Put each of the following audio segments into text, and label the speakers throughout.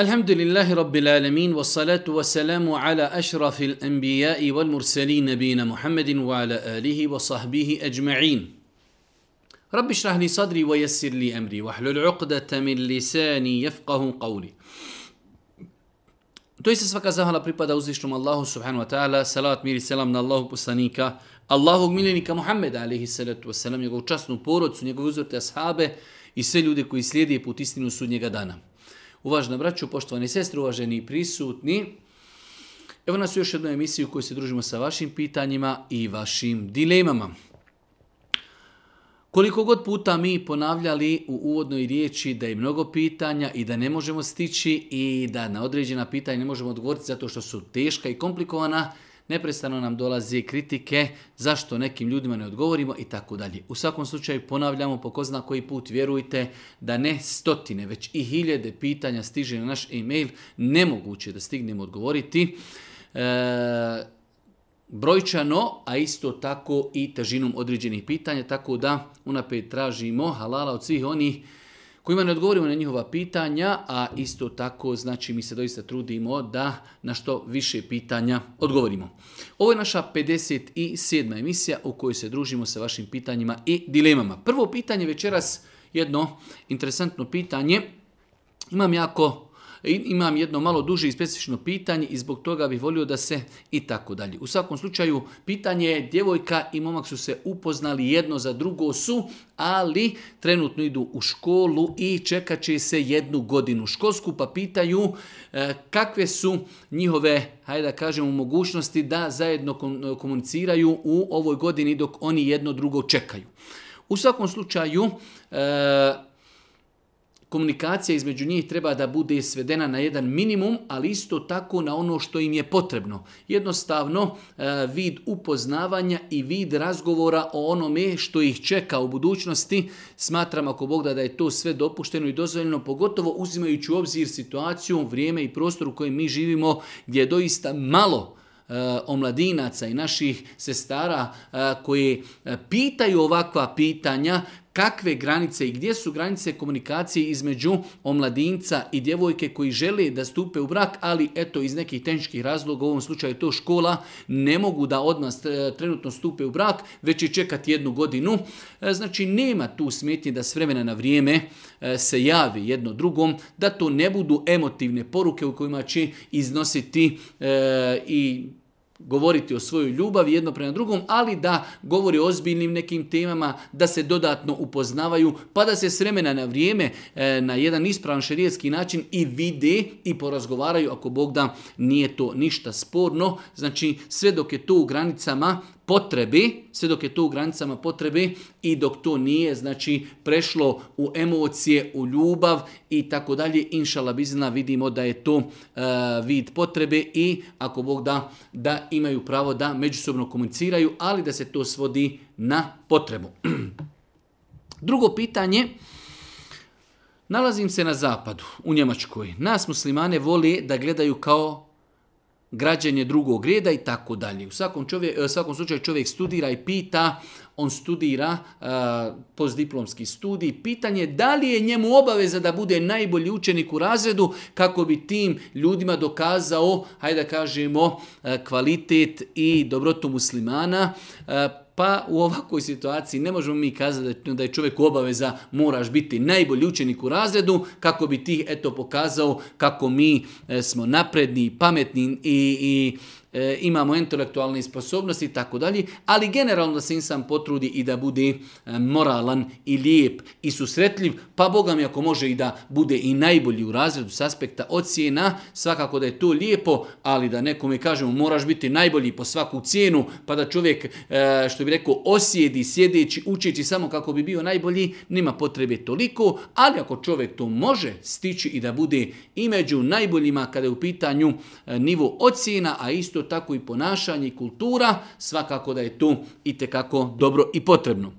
Speaker 1: الحمد لله رب العالمين والصلاة والسلام على أشرف الأنبياء والمرسلين نبينا محمد وعلى آله وصحبه أجمعين رب اشرح لي صدري ويسر لي أمري واحلل عقدة من لساني يفقه قولي Doista svaka zahvala pripada uzvišnom Allahu subhanahu wa ta'ala, salat, mir i selam na Allahu poslanika, Allahovog miljenika Muhammeda, alaihi salatu wasalam, njegovu časnu porodcu, njegove uzvrte ashabe i sve ljude koji slijede put istinu sudnjega dana. Uvažena braću, poštovani sestre, uvaženi prisutni, evo nas u još jednu emisiju u kojoj se družimo sa vašim pitanjima i vašim dilemama. Koliko god puta mi ponavljali u uvodnoj riječi da je mnogo pitanja i da ne možemo stići i da na određena pitanja ne možemo odgovoriti zato što su teška i komplikovana, neprestano nam dolazi kritike zašto nekim ljudima ne odgovorimo i tako dalje. U svakom slučaju ponavljamo po zna koji put vjerujte da ne stotine, već i hiljede pitanja stiže na naš e-mail, nemoguće da stignemo odgovoriti. E, brojčano, a isto tako i težinom određenih pitanja, tako da unaprijed tražimo halala od svih onih kojima ne odgovorimo na njihova pitanja, a isto tako znači mi se doista trudimo da na što više pitanja odgovorimo. Ovo je naša 57. emisija u kojoj se družimo sa vašim pitanjima i dilemama. Prvo pitanje večeras, jedno interesantno pitanje. Imam jako imam jedno malo duže i specifično pitanje i zbog toga bih volio da se i tako dalje. U svakom slučaju, pitanje je djevojka i momak su se upoznali jedno za drugo su, ali trenutno idu u školu i čekat će se jednu godinu školsku, pa pitaju e, kakve su njihove, hajde da kažem, mogućnosti da zajedno e, komuniciraju u ovoj godini dok oni jedno drugo čekaju. U svakom slučaju, e, komunikacija između njih treba da bude svedena na jedan minimum, ali isto tako na ono što im je potrebno. Jednostavno, e, vid upoznavanja i vid razgovora o onome što ih čeka u budućnosti, smatram ako Bog da, da je to sve dopušteno i dozvoljeno, pogotovo uzimajući u obzir situaciju, vrijeme i prostor u kojem mi živimo, gdje je doista malo e, omladinaca i naših sestara e, koje pitaju ovakva pitanja kakve granice i gdje su granice komunikacije između omladinca i djevojke koji žele da stupe u brak, ali eto iz nekih tehničkih razloga, u ovom slučaju to škola, ne mogu da odmah e, trenutno stupe u brak, već će čekati jednu godinu. E, znači nema tu smetnje da s vremena na vrijeme e, se javi jedno drugom, da to ne budu emotivne poruke u kojima će iznositi i govoriti o svojoj ljubavi jedno prema drugom, ali da govori o ozbiljnim nekim temama, da se dodatno upoznavaju, pa da se s vremena na vrijeme e, na jedan ispravan šerijetski način i vide i porazgovaraju, ako Bog da nije to ništa sporno. Znači, sve dok je to u granicama potrebi, sve dok je to u granicama potrebi i dok to nije znači prešlo u emocije, u ljubav i tako dalje, inšala bizna vidimo da je to e, vid potrebe i ako Bog da, da imaju pravo da međusobno komuniciraju, ali da se to svodi na potrebu. Drugo pitanje, nalazim se na zapadu, u Njemačkoj. Nas muslimane voli da gledaju kao građenje drugog reda i tako dalje. U svakom, e, u svakom slučaju čovjek studira i pita, on studira e, postdiplomski studij, pitanje da li je njemu obaveza da bude najbolji učenik u razredu kako bi tim ljudima dokazao, hajde da kažemo, e, kvalitet i dobrotu muslimana, pa u ovakvoj situaciji ne možemo mi kazati da je čovjek obaveza moraš biti najbolji učenik u razredu kako bi ti eto pokazao kako mi e, smo napredni, pametni i, i e, imamo intelektualne sposobnosti i tako dalje, ali generalno da se insan potrudi i da bude e, moralan i lijep i susretljiv, pa Boga mi ako može i da bude i najbolji u razredu s aspekta ocjena, svakako da je to lijepo, ali da nekome kažemo moraš biti najbolji po svaku cijenu, pa da čovjek, e, što bi rekao, osjedi, sjedeći, učeći samo kako bi bio najbolji, nema potrebe toliko, ali ako čovjek to može stići i da bude i među najboljima kada je u pitanju e, nivo ocjena, a isto tako i ponašanje i kultura, svakako da je tu i tekako dobro i potrebno.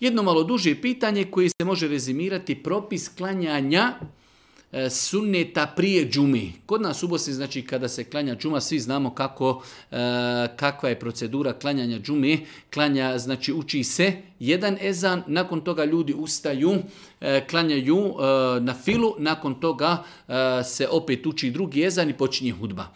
Speaker 1: Jedno malo duže pitanje koje se može rezimirati propis klanjanja E, sunneta prije džumi. Kod nas u Bosni, znači kada se klanja džuma, svi znamo kako, e, kakva je procedura klanjanja džumi. Klanja, znači uči se jedan ezan, nakon toga ljudi ustaju, e, klanjaju na filu, nakon toga se opet uči drugi ezan i počinje hudba.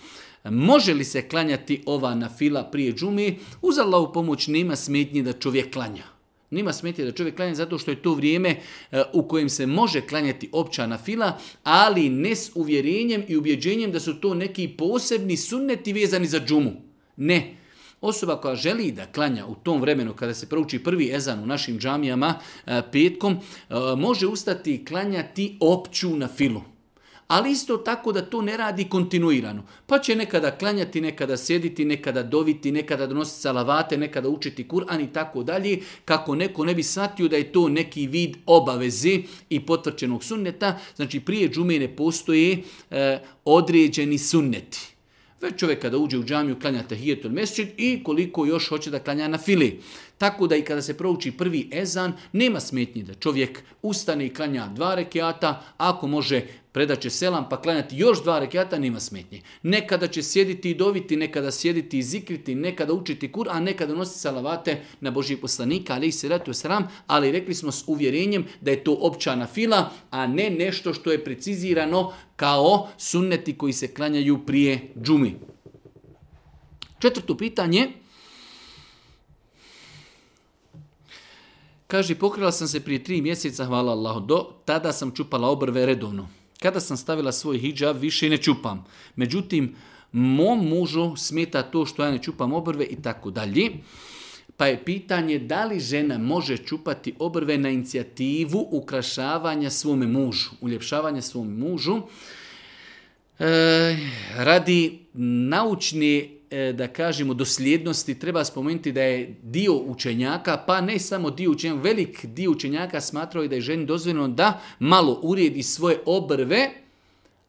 Speaker 1: Može li se klanjati ova na fila prije džumi? Uz pomoć nema smetnje da čovjek klanja. Nima smetje da čovjek klanja zato što je to vrijeme e, u kojem se može klanjati opća na fila, ali ne s uvjerenjem i ubjeđenjem da su to neki posebni sunneti vezani za džumu. Ne. Osoba koja želi da klanja u tom vremenu kada se prouči prvi ezan u našim džamijama e, petkom, e, može ustati klanjati opću na filu ali isto tako da to ne radi kontinuirano. Pa će nekada klanjati, nekada sjediti, nekada doviti, nekada donositi salavate, nekada učiti Kur'an i tako dalje, kako neko ne bi shvatio da je to neki vid obaveze i potvrđenog sunneta. Znači prije džume ne postoje e, određeni sunneti. Već čovjek kada uđe u džamiju klanja tahijetul mesčid i koliko još hoće da klanja na fili. Tako da i kada se prouči prvi ezan, nema smetnji da čovjek ustane i klanja dva rekiata, ako može će selam pa klanjati još dva rekiata, nema smetnji. Nekada će sjediti i doviti, nekada sjediti i zikriti, nekada učiti kur, a nekada nositi salavate na Božji poslanika, ali i ratu sram, ali rekli smo s uvjerenjem da je to općana fila, a ne nešto što je precizirano kao sunneti koji se klanjaju prije džumi. Četvrto pitanje, Kaže, pokrila sam se prije tri mjeseca, hvala Allahu, do tada sam čupala obrve redovno. Kada sam stavila svoj hijab, više ne čupam. Međutim, mom mužu smeta to što ja ne čupam obrve i tako dalje. Pa je pitanje da li žena može čupati obrve na inicijativu ukrašavanja svome mužu, uljepšavanja svome mužu, e, radi naučni E, da kažemo, dosljednosti treba spomenuti da je dio učenjaka, pa ne samo dio učenjaka, velik dio učenjaka smatrao da je ženi dozvoljeno da malo urijedi svoje obrve,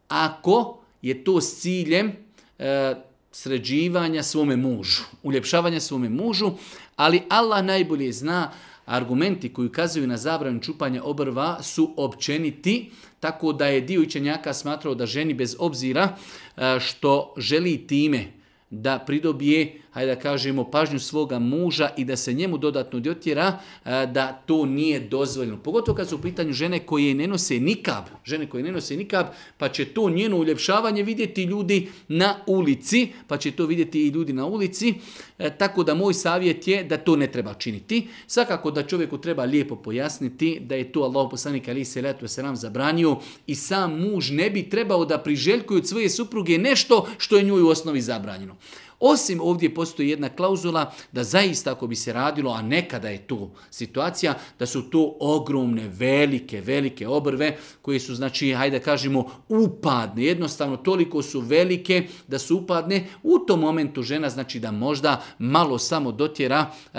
Speaker 1: ako je to s ciljem e, sređivanja svome mužu, uljepšavanja svome mužu, ali Allah najbolje zna argumenti koji ukazuju na zabranu čupanja obrva su općeniti, tako da je dio učenjaka smatrao da ženi bez obzira e, što želi time da pridobije hajde da kažemo, pažnju svoga muža i da se njemu dodatno dotjera da to nije dozvoljeno. Pogotovo kad su u pitanju žene koje ne nose nikab, žene koje ne nose nikab, pa će to njeno uljepšavanje vidjeti ljudi na ulici, pa će to vidjeti i ljudi na ulici, e, tako da moj savjet je da to ne treba činiti. Svakako da čovjeku treba lijepo pojasniti da je to Allah poslanik ali se letu zabranio i sam muž ne bi trebao da priželjkuju svoje supruge nešto što je njoj u osnovi zabranjeno. Osim ovdje postoji jedna klauzula da zaista ako bi se radilo, a nekada je to situacija, da su to ogromne, velike, velike obrve koje su znači, hajde kažemo, upadne. Jednostavno toliko su velike da su upadne. U tom momentu žena znači da možda malo samo dotjera e,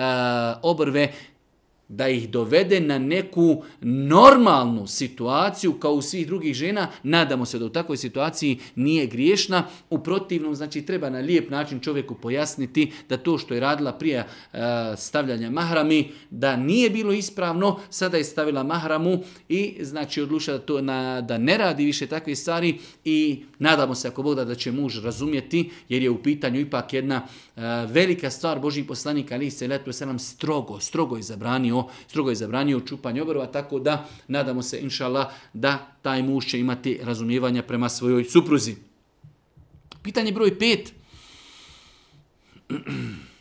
Speaker 1: obrve da ih dovede na neku normalnu situaciju kao u svih drugih žena. Nadamo se da u takvoj situaciji nije griješna. U protivnom, znači, treba na lijep način čovjeku pojasniti da to što je radila prije e, stavljanja mahrami, da nije bilo ispravno, sada je stavila mahramu i znači odlučila da, to na, da ne radi više takve stvari i nadamo se ako Bog da, će muž razumjeti jer je u pitanju ipak jedna e, velika stvar Božih poslanika ali se letu se nam strogo, strogo je zabranio strogo je zabranio čupanje obrva, tako da nadamo se, inšala, da taj muž će imati razumijevanja prema svojoj supruzi. Pitanje broj pet.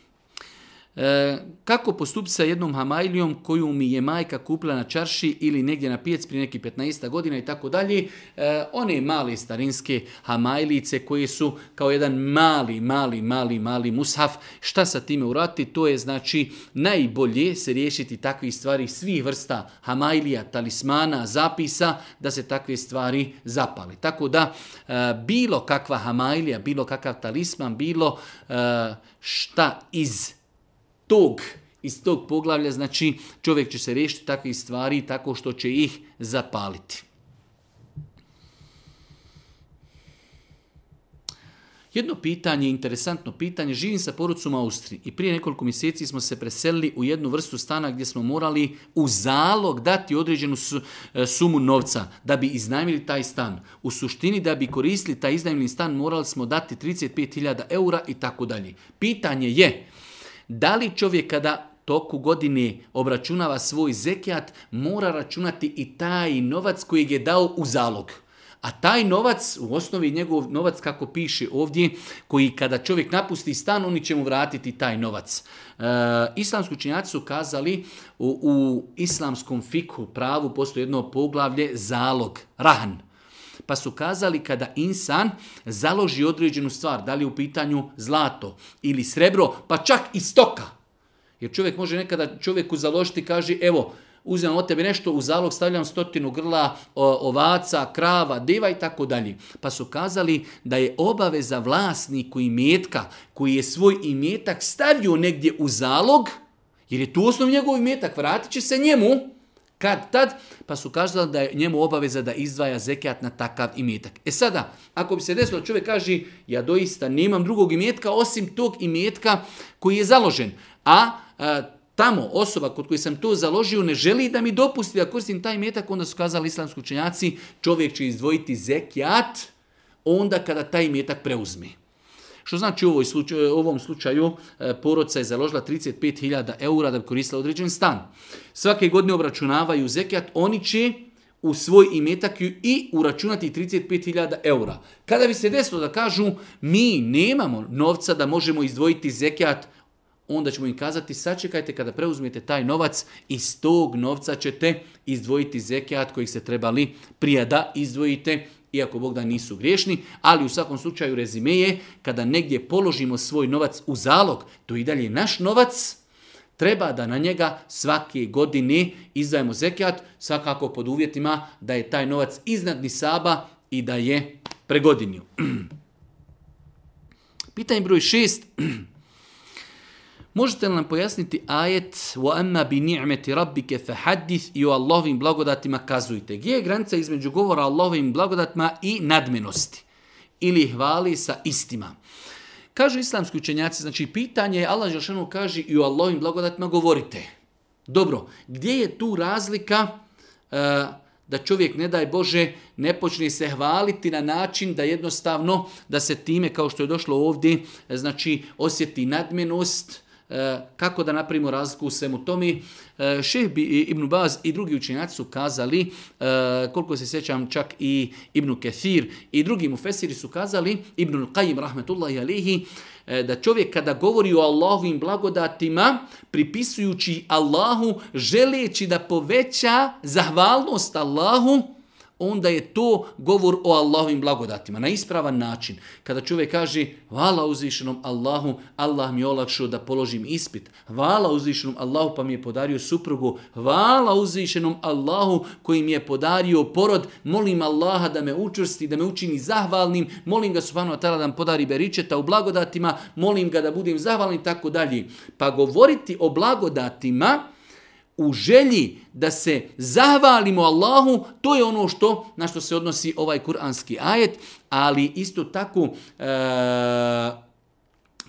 Speaker 1: E, kako postupiti sa jednom hamajlijom koju mi je majka kupila na čarši ili negdje na pjec prije nekih 15 godina i tako dalje. E, one male starinske hamajlice koje su kao jedan mali, mali, mali, mali mushaf. Šta sa time urati? To je znači najbolje se riješiti takvih stvari svih vrsta hamajlija, talismana, zapisa, da se takve stvari zapali. Tako da e, bilo kakva hamajlija, bilo kakav talisman, bilo e, šta iz tog iz tog poglavlja, znači čovjek će se riješiti takvih stvari tako što će ih zapaliti. Jedno pitanje, interesantno pitanje, živim sa porucom Austriji i prije nekoliko mjeseci smo se preselili u jednu vrstu stana gdje smo morali u zalog dati određenu e, sumu novca da bi iznajmili taj stan. U suštini da bi koristili taj iznajmljeni stan morali smo dati 35.000 eura i tako dalje. Pitanje je, da li čovjek kada toku godine obračunava svoj zekijat, mora računati i taj novac koji je dao u zalog. A taj novac, u osnovi njegov novac kako piše ovdje, koji kada čovjek napusti stan, oni će mu vratiti taj novac. E, islamski učinjaci su kazali u, islamskom fiku pravu postoji jedno poglavlje zalog, rahan pa su kazali kada insan založi određenu stvar, da li je u pitanju zlato ili srebro, pa čak i stoka. Jer čovjek može nekada čovjeku založiti kaže evo, uzmem od tebe nešto, u zalog stavljam stotinu grla ovaca, krava, deva i tako dalje. Pa su kazali da je obaveza vlasniku imetka koji je svoj imetak stavio negdje u zalog, jer je tu osnov njegov imetak, vratit će se njemu, kad tad, pa su kazali da je njemu obaveza da izdvaja zekijat na takav imetak. E sada, ako bi se desilo čovjek kaže ja doista nemam drugog imetka osim tog imetka koji je založen, a, tamo osoba kod koji sam to založio ne želi da mi dopusti da koristim taj imetak, onda su kazali islamski učenjaci, čovjek će izdvojiti zekijat onda kada taj imetak preuzme. Što znači u ovom slučaju, ovom e, slučaju porodca je založila 35.000 eura da bi koristila određen stan. Svake godine obračunavaju zekijat, oni će u svoj imetak i uračunati 35.000 eura. Kada bi se desilo da kažu mi nemamo novca da možemo izdvojiti zekijat, onda ćemo im kazati sačekajte kada preuzmete taj novac, iz tog novca ćete izdvojiti zekijat koji se trebali prije da izdvojite iako Bog da nisu griješni, ali u svakom slučaju rezime je kada negdje položimo svoj novac u zalog, to i dalje naš novac, treba da na njega svake godine izdajemo zekijat, svakako pod uvjetima da je taj novac iznad nisaba i da je pregodinju. Pitanje broj šest. Možete li nam pojasniti ajet وَأَمَّا بِنِعْمَةِ رَبِّكَ i o Allahovim blagodatima kazujte. Gdje je granica između govora o Allahovim blagodatima i nadmenosti? Ili hvali sa istima. Kažu islamski učenjaci, znači pitanje je Allah Žešanu kaže i o Allahovim blagodatima govorite. Dobro, gdje je tu razlika e, da čovjek, ne daj Bože, ne počne se hvaliti na način da jednostavno, da se time, kao što je došlo ovdje, e, znači osjeti nadmenost, E, kako da napravimo razliku u svemu tomi. E, i Ibn Baz i drugi učinjaci su kazali, e, koliko se sjećam čak i Ibn Kethir i drugi mu su kazali, Ibn Qayyim rahmetullahi alihi, da čovjek kada govori o Allahovim blagodatima, pripisujući Allahu, želeći da poveća zahvalnost Allahu, onda je to govor o Allahovim blagodatima. Na ispravan način. Kada čovjek kaže, hvala uzvišenom Allahu, Allah mi je olakšao da položim ispit. Vala uzvišenom Allahu pa mi je podario suprugu. Vala uzvišenom Allahu koji mi je podario porod. Molim Allaha da me učvrsti, da me učini zahvalnim. Molim ga subhanu wa ta'ala da mi podari beričeta u blagodatima. Molim ga da budem zahvalni, i tako dalje. Pa govoriti o blagodatima u želji da se zahvalimo Allahu, to je ono što na što se odnosi ovaj kuranski ajet, ali isto tako e,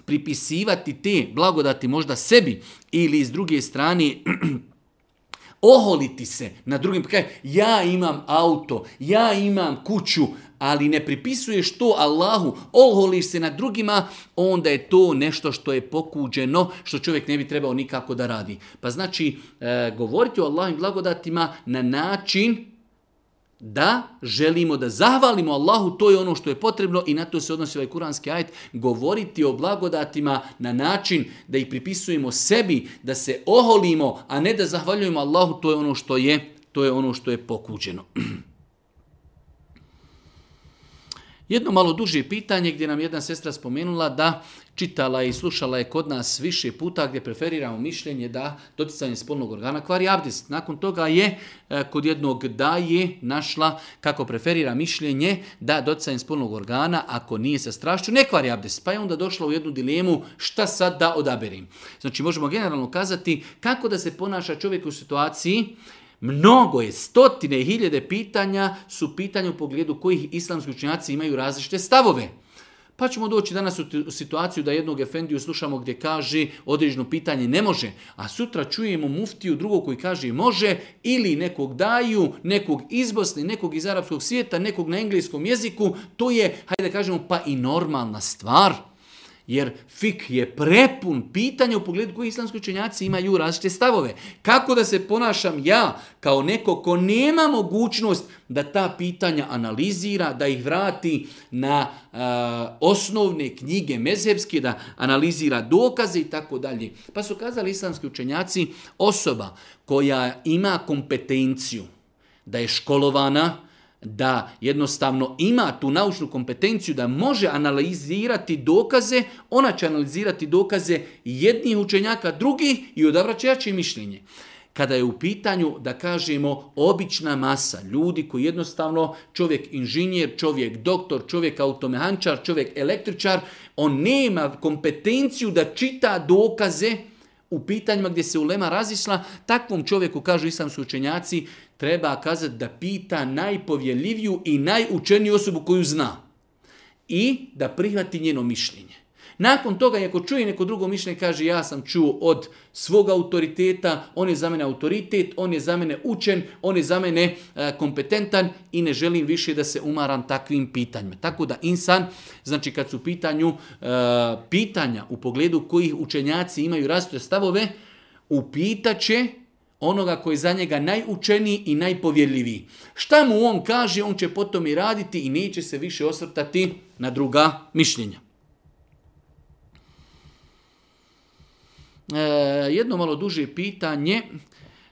Speaker 1: pripisivati te blagodati možda sebi ili s druge strane oholiti se na drugim, pa kaj ja imam auto, ja imam kuću, ali ne pripisuješ to Allahu, oholiš se na drugima, onda je to nešto što je pokuđeno, što čovjek ne bi trebao nikako da radi. Pa znači, e, govoriti o Allahovim blagodatima na način da želimo da zahvalimo Allahu, to je ono što je potrebno i na to se odnosi ovaj kuranski ajet, govoriti o blagodatima na način da ih pripisujemo sebi, da se oholimo, a ne da zahvaljujemo Allahu, to je ono što je, to je ono što je pokuđeno. Jedno malo duže pitanje gdje nam jedna sestra spomenula da čitala i slušala je kod nas više puta gdje preferiramo mišljenje da doticanje spolnog organa kvari abdest. Nakon toga je e, kod jednog da je našla kako preferira mišljenje da doticanje spolnog organa ako nije sa strašću ne kvari abdest. Pa je onda došla u jednu dilemu šta sad da odaberim. Znači možemo generalno kazati kako da se ponaša čovjek u situaciji Mnogo je, stotine i hiljede pitanja su pitanja u pogledu kojih islamski učinjaci imaju različite stavove. Pa ćemo doći danas u situaciju da jednog efendiju slušamo gdje kaže određeno pitanje ne može, a sutra čujemo muftiju drugog koji kaže može ili nekog daju, nekog iz Bosne, nekog iz arapskog svijeta, nekog na engleskom jeziku. To je, hajde da kažemo, pa i normalna stvar. Jer fik je prepun pitanja u pogledu koji islamski učenjaci imaju različite stavove. Kako da se ponašam ja kao neko ko nema mogućnost da ta pitanja analizira, da ih vrati na osnovne knjige mezhebske, da analizira dokaze i tako dalje. Pa su kazali islamski učenjaci osoba koja ima kompetenciju da je školovana, da jednostavno ima tu naučnu kompetenciju da može analizirati dokaze, ona će analizirati dokaze jednih učenjaka drugih i odabraće mišljenje. Kada je u pitanju, da kažemo, obična masa, ljudi koji jednostavno, čovjek inženjer, čovjek doktor, čovjek automehančar, čovjek električar, on nema kompetenciju da čita dokaze, u pitanjima gdje se ulema razisla, takvom čovjeku, kažu su učenjaci, treba kazati da pita najpovjeljiviju i najučeniju osobu koju zna i da prihvati njeno mišljenje. Nakon toga, ako čuje neko drugo mišljenje, kaže ja sam čuo od svog autoriteta, on je za mene autoritet, on je za mene učen, on je za mene e, kompetentan i ne želim više da se umaram takvim pitanjima. Tako da insan, znači kad su pitanju e, pitanja u pogledu kojih učenjaci imaju različite stavove, upitaće onoga koji je za njega najučeniji i najpovjerljiviji. Šta mu on kaže, on će potom i raditi i neće se više osvrtati na druga mišljenja. E, jedno malo duže pitanje.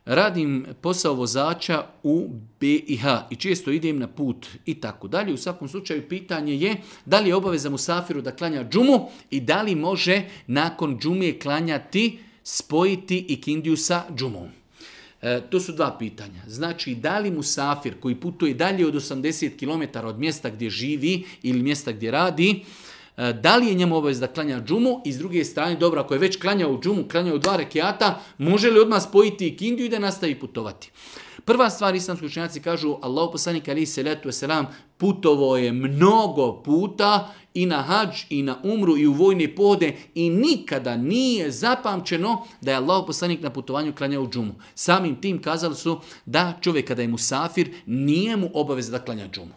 Speaker 1: Radim posao vozača u BiH i često idem na put i tako dalje. U svakom slučaju pitanje je da li je obaveza Musafiru da klanja džumu i da li može nakon džumije klanjati, spojiti Kindiju sa džumom. E, to su dva pitanja. Znači, da li Musafir koji putuje dalje od 80 km od mjesta gdje živi ili mjesta gdje radi, E, da li je njemu obavez da klanja džumu i s druge strane, dobro, ako je već klanjao džumu, klanjao dva rekiata, može li odmah spojiti i kindiju i da nastavi putovati? Prva stvar, islamski učenjaci kažu, Allah poslanik ali se letu selam putovo je mnogo puta i na hađ i na umru i u vojne pode, i nikada nije zapamćeno da je Allah poslanik na putovanju klanjao džumu. Samim tim kazali su da čovjek kada je safir, nije mu obavez da klanja džumu.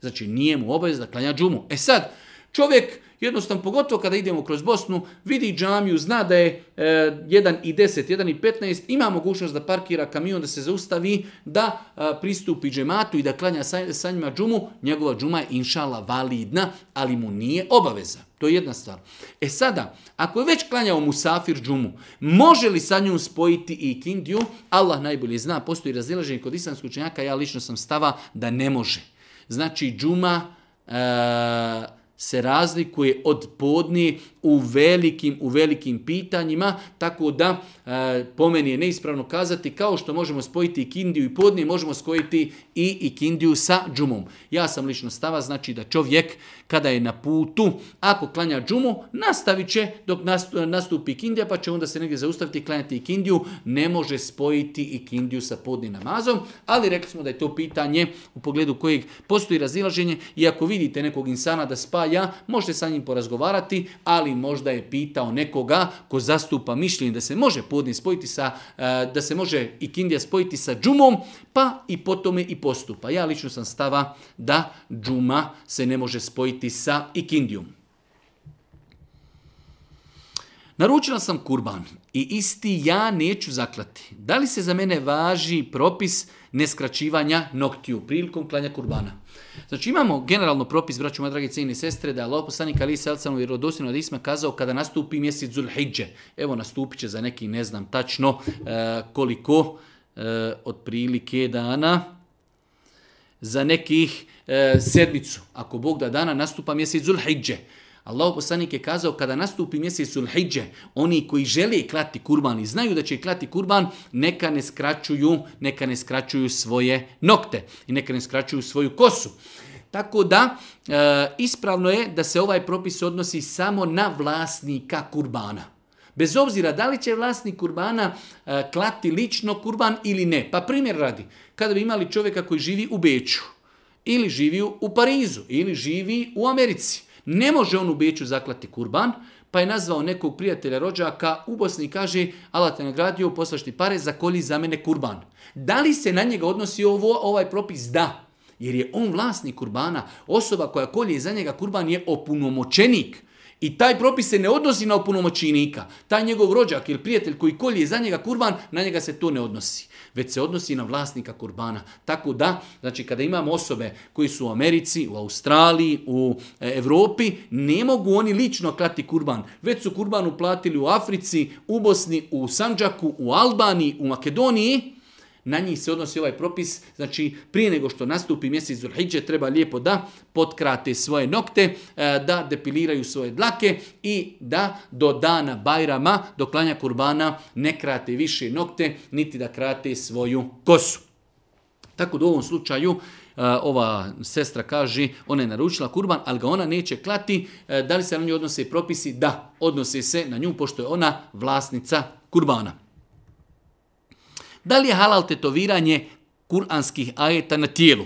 Speaker 1: Znači nije mu obavez da klanja džumu. E sad, Čovjek jednostavno, pogotovo kada idemo kroz Bosnu, vidi džamiju, zna da je e, 1 i 10, 1 i 15, ima mogućnost da parkira kamion, da se zaustavi, da pristupi džematu i da klanja sa, njima džumu, njegova džuma je inšala validna, ali mu nije obaveza. To je jedna stvar. E sada, ako je već klanjao musafir džumu, može li sa njom spojiti i kindiju? Allah najbolje zna, postoji razilaženje kod islamskog učenjaka, ja lično sam stava da ne može. Znači, džuma... E, se razlikuje od podnije u velikim, u velikim pitanjima, tako da e, po meni je neispravno kazati kao što možemo spojiti kindiju i podni možemo spojiti i kindiju sa džumom. Ja sam lično stava, znači da čovjek kada je na putu, ako klanja džumu, nastavit će dok nastupi kindija, pa će onda se negdje zaustaviti i klanjati kindiju, Ne može spojiti i kindiju sa podni namazom, ali rekli smo da je to pitanje u pogledu kojeg postoji razilaženje i ako vidite nekog insana da spaja ja možete sa njim porazgovarati, ali možda je pitao nekoga ko zastupa mišljenje da se može podni spojiti sa, e, da se može i kindija spojiti sa džumom, pa i po tome i postupa. Ja lično sam stava da džuma se ne može spojiti sa ikindijom. Naručila sam kurban i isti ja neću zaklati. Da li se za mene važi propis neskraćivanja noktiju prilikom klanja kurbana. Znači imamo generalno propis, braću moja dragi i sestre, da Allah poslanik Ali Selcanu i Rodosinu od Isma kazao kada nastupi mjesec Zulhidže, evo nastupit će za neki ne znam tačno e, koliko, e, otprilike dana, za nekih e, sedmicu. Ako Bog da dana nastupa mjesec Zulhidže, Allah poslanik je kazao kada nastupi mjesec Sulhidže, oni koji žele klati kurban i znaju da će klati kurban, neka ne skraćuju, neka ne skraćuju svoje nokte i neka ne skraćuju svoju kosu. Tako da, e, ispravno je da se ovaj propis odnosi samo na vlasnika kurbana. Bez obzira da li će vlasnik kurbana e, klati lično kurban ili ne. Pa primjer radi, kada bi imali čovjeka koji živi u Beču ili živi u Parizu, ili živi u Americi. Ne može on u Beću zaklati kurban, pa je nazvao nekog prijatelja rođaka u Bosni i kaže Allah te nagradio, poslaš ti pare, zakolji za mene kurban. Da li se na njega odnosi ovo, ovaj propis? Da. Jer je on vlasnik kurbana. Osoba koja kolje za njega kurban je opunomoćenik. I taj propis se ne odnosi na opunomoćenika. Taj njegov rođak ili prijatelj koji kolje za njega kurban, na njega se to ne odnosi već se odnosi na vlasnika kurbana. Tako da, znači kada imamo osobe koji su u Americi, u Australiji, u Europi, ne mogu oni lično klati kurban, već su kurban uplatili u Africi, u Bosni, u Sanđaku, u Albaniji, u Makedoniji, na njih se odnosi ovaj propis, znači prije nego što nastupi mjesec Zulhidže treba lijepo da potkrate svoje nokte, e, da depiliraju svoje dlake i da do dana Bajrama, do klanja kurbana ne krate više nokte, niti da krate svoju kosu. Tako da u ovom slučaju e, ova sestra kaže, ona je naručila kurban, ali ga ona neće klati. E, da li se na nju odnose propisi? Da, odnose se na nju, pošto je ona vlasnica kurbana. Da li je halal tetoviranje kuranskih ajeta na tijelu?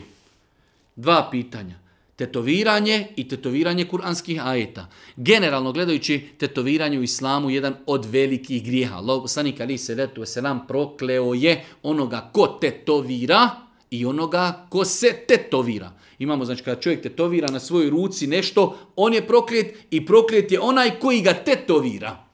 Speaker 1: Dva pitanja. Tetoviranje i tetoviranje kuranskih ajeta. Generalno gledajući, tetoviranje u islamu jedan od velikih grijeha. Allah poslanik ali se se prokleo je onoga ko tetovira i onoga ko se tetovira. Imamo, znači, kada čovjek tetovira na svojoj ruci nešto, on je proklet i proklet je onaj koji ga tetovira.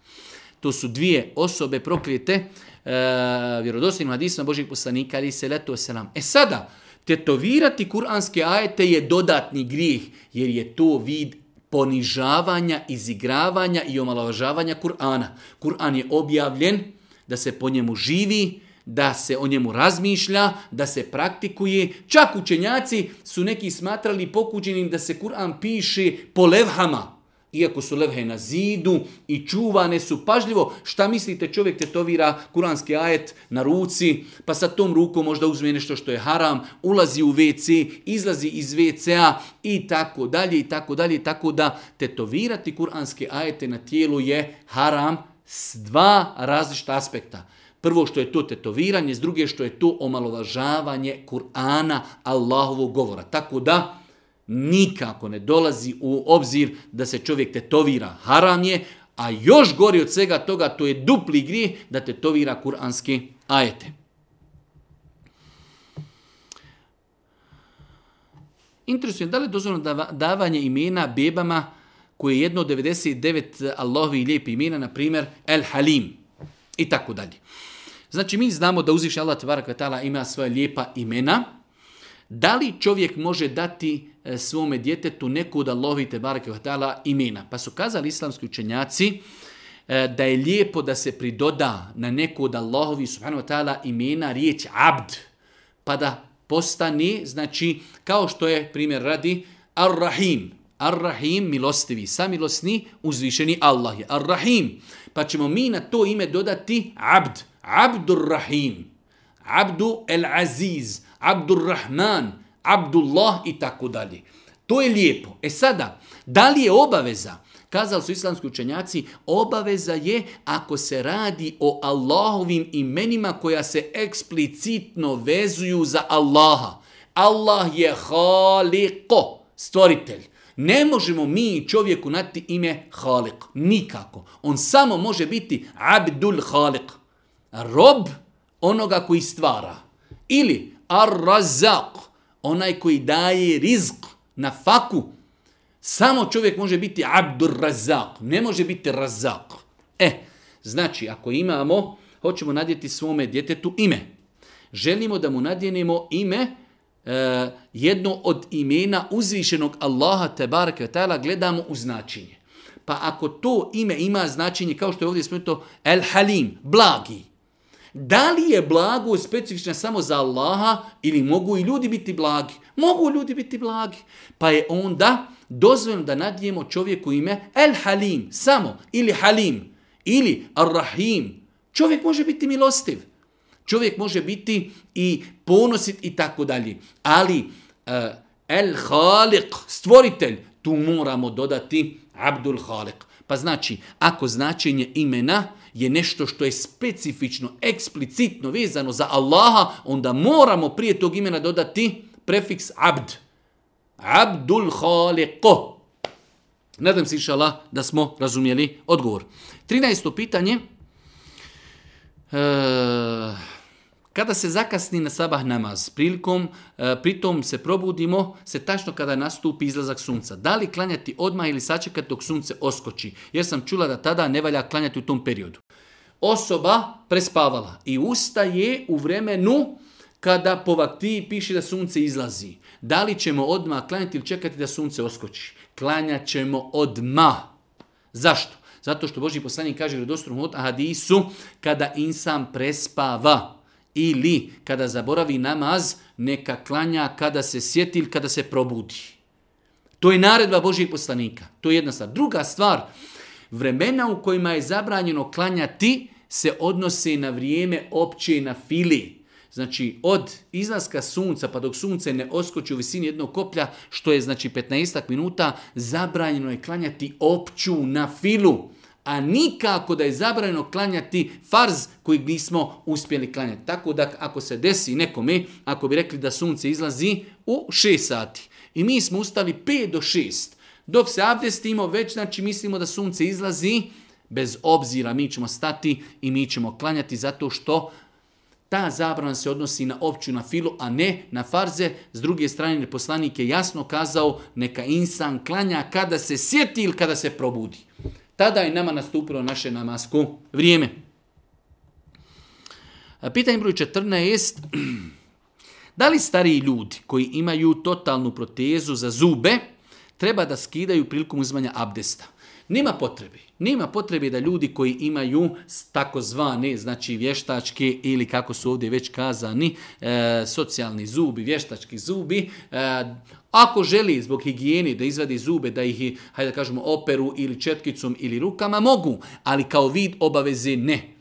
Speaker 1: To su dvije osobe prokrete. E, vjerodostojnim hadisima Božih poslanika, ali se letu E sada, tetovirati kuranske ajete je dodatni grijeh, jer je to vid ponižavanja, izigravanja i omalovažavanja Kur'ana. Kur'an je objavljen da se po njemu živi, da se o njemu razmišlja, da se praktikuje. Čak učenjaci su neki smatrali pokuđenim da se Kur'an piše po levhama, iako su levhe na zidu i čuvane su pažljivo. Šta mislite, čovjek tetovira kuranski ajet na ruci, pa sa tom rukom možda uzme nešto što je haram, ulazi u WC, izlazi iz WC-a i tako dalje i tako dalje. Tako da tetovirati kuranske ajete na tijelu je haram s dva različita aspekta. Prvo što je to tetoviranje, s druge što je to omalovažavanje Kur'ana, Allahovog govora. Tako da, nikako ne dolazi u obzir da se čovjek tetovira haram je, a još gori od svega toga to je dupli grijeh da tetovira kuranske ajete. Interesuje, da li je dozvoljeno davanje imena bebama koje je jedno od 99 Allahovi lijepi imena, na primjer El Halim i tako dalje. Znači mi znamo da uzvišnji Allah ima svoja lijepa imena, da li čovjek može dati e, svome djetetu neku od lovite imena? Pa su kazali islamski učenjaci e, da je lijepo da se pridoda na neku od Allahovi subhanahu wa imena riječ abd, pa da postani, znači kao što je primjer radi Ar-Rahim, Ar-Rahim milostivi, samilosni, uzvišeni Allah je Ar-Rahim. Pa ćemo mi na to ime dodati Abd, Abdur Rahim, Abdu El Aziz, Abdurrahman, Abdullah i tako dalje. To je lijepo. E sada, da li je obaveza? Kazali su islamski učenjaci, obaveza je ako se radi o Allahovim imenima koja se eksplicitno vezuju za Allaha. Allah je haliko, stvoritelj. Ne možemo mi čovjeku nati ime halik, nikako. On samo može biti abdul halik, rob onoga koji stvara. Ili ar-razak, onaj koji daje rizk na faku. Samo čovjek može biti abdur razak, ne može biti razak. E, znači, ako imamo, hoćemo nadjeti svome djetetu ime. Želimo da mu nadjenemo ime, e, jedno od imena uzvišenog Allaha tebara, ta'ala gledamo u značenje. Pa ako to ime ima značenje, kao što je ovdje spomenuto, el halim, blagi, da li je blago specifično samo za Allaha ili mogu i ljudi biti blagi? Mogu ljudi biti blagi. Pa je onda dozvoljeno da nadijemo čovjeku ime El Halim, samo, ili Halim, ili Ar-Rahim. Čovjek može biti milostiv. Čovjek može biti i ponosit i tako dalje. Ali eh, El Halik, stvoritelj, tu moramo dodati Abdul Halik. Pa znači, ako značenje imena je nešto što je specifično, eksplicitno vezano za Allaha, onda moramo prije tog imena dodati prefiks abd. Abdul Khaliqo. Nadam se, inša da smo razumjeli odgovor. 13. pitanje. E, kada se zakasni na sabah namaz, prilikom, e, pritom se probudimo, se tačno kada nastupi izlazak sunca. Da li klanjati odmah ili sačekati dok sunce oskoči? Jer sam čula da tada ne valja klanjati u tom periodu. Osoba prespavala i ustaje u vremenu kada po vakti piše da sunce izlazi. Da li ćemo odmah klanjati ili čekati da sunce oskoči? Klanjat ćemo odmah. Zašto? Zato što Boži poslanik kaže u od hadisu kada insan prespava. Ili kada zaboravi namaz, neka klanja kada se sjeti ili kada se probudi. To je naredba Božih poslanika. To je jedna stvar. Druga stvar, vremena u kojima je zabranjeno klanjati se odnose na vrijeme opće na fili. Znači, od izlaska sunca pa dok sunce ne oskoči u visini jednog koplja, što je znači 15 minuta, zabranjeno je klanjati opću na filu a nikako da je zabranjeno klanjati farz koji nismo uspjeli klanjati. Tako da ako se desi nekome, ako bi rekli da sunce izlazi u 6 sati i mi smo ustali 5 do 6, dok se abdestimo već znači mislimo da sunce izlazi, bez obzira mi ćemo stati i mi ćemo klanjati zato što ta zabrana se odnosi na opću na filu, a ne na farze. S druge strane, poslanik je jasno kazao neka insan klanja kada se sjeti ili kada se probudi. Tada je nama nastupilo naše namasko vrijeme. Pitanje broj 14. Da li stariji ljudi koji imaju totalnu protezu za zube treba da skidaju prilikom uzmanja abdesta? Nema potrebe. Nema potrebe da ljudi koji imaju takozvane, znači vještačke ili kako su ovdje već kazani, e, socijalni zubi, vještački zubi, e, ako želi zbog higijeni da izvadi zube, da ih, hajde da kažemo, operu ili četkicom ili rukama, mogu, ali kao vid obaveze ne.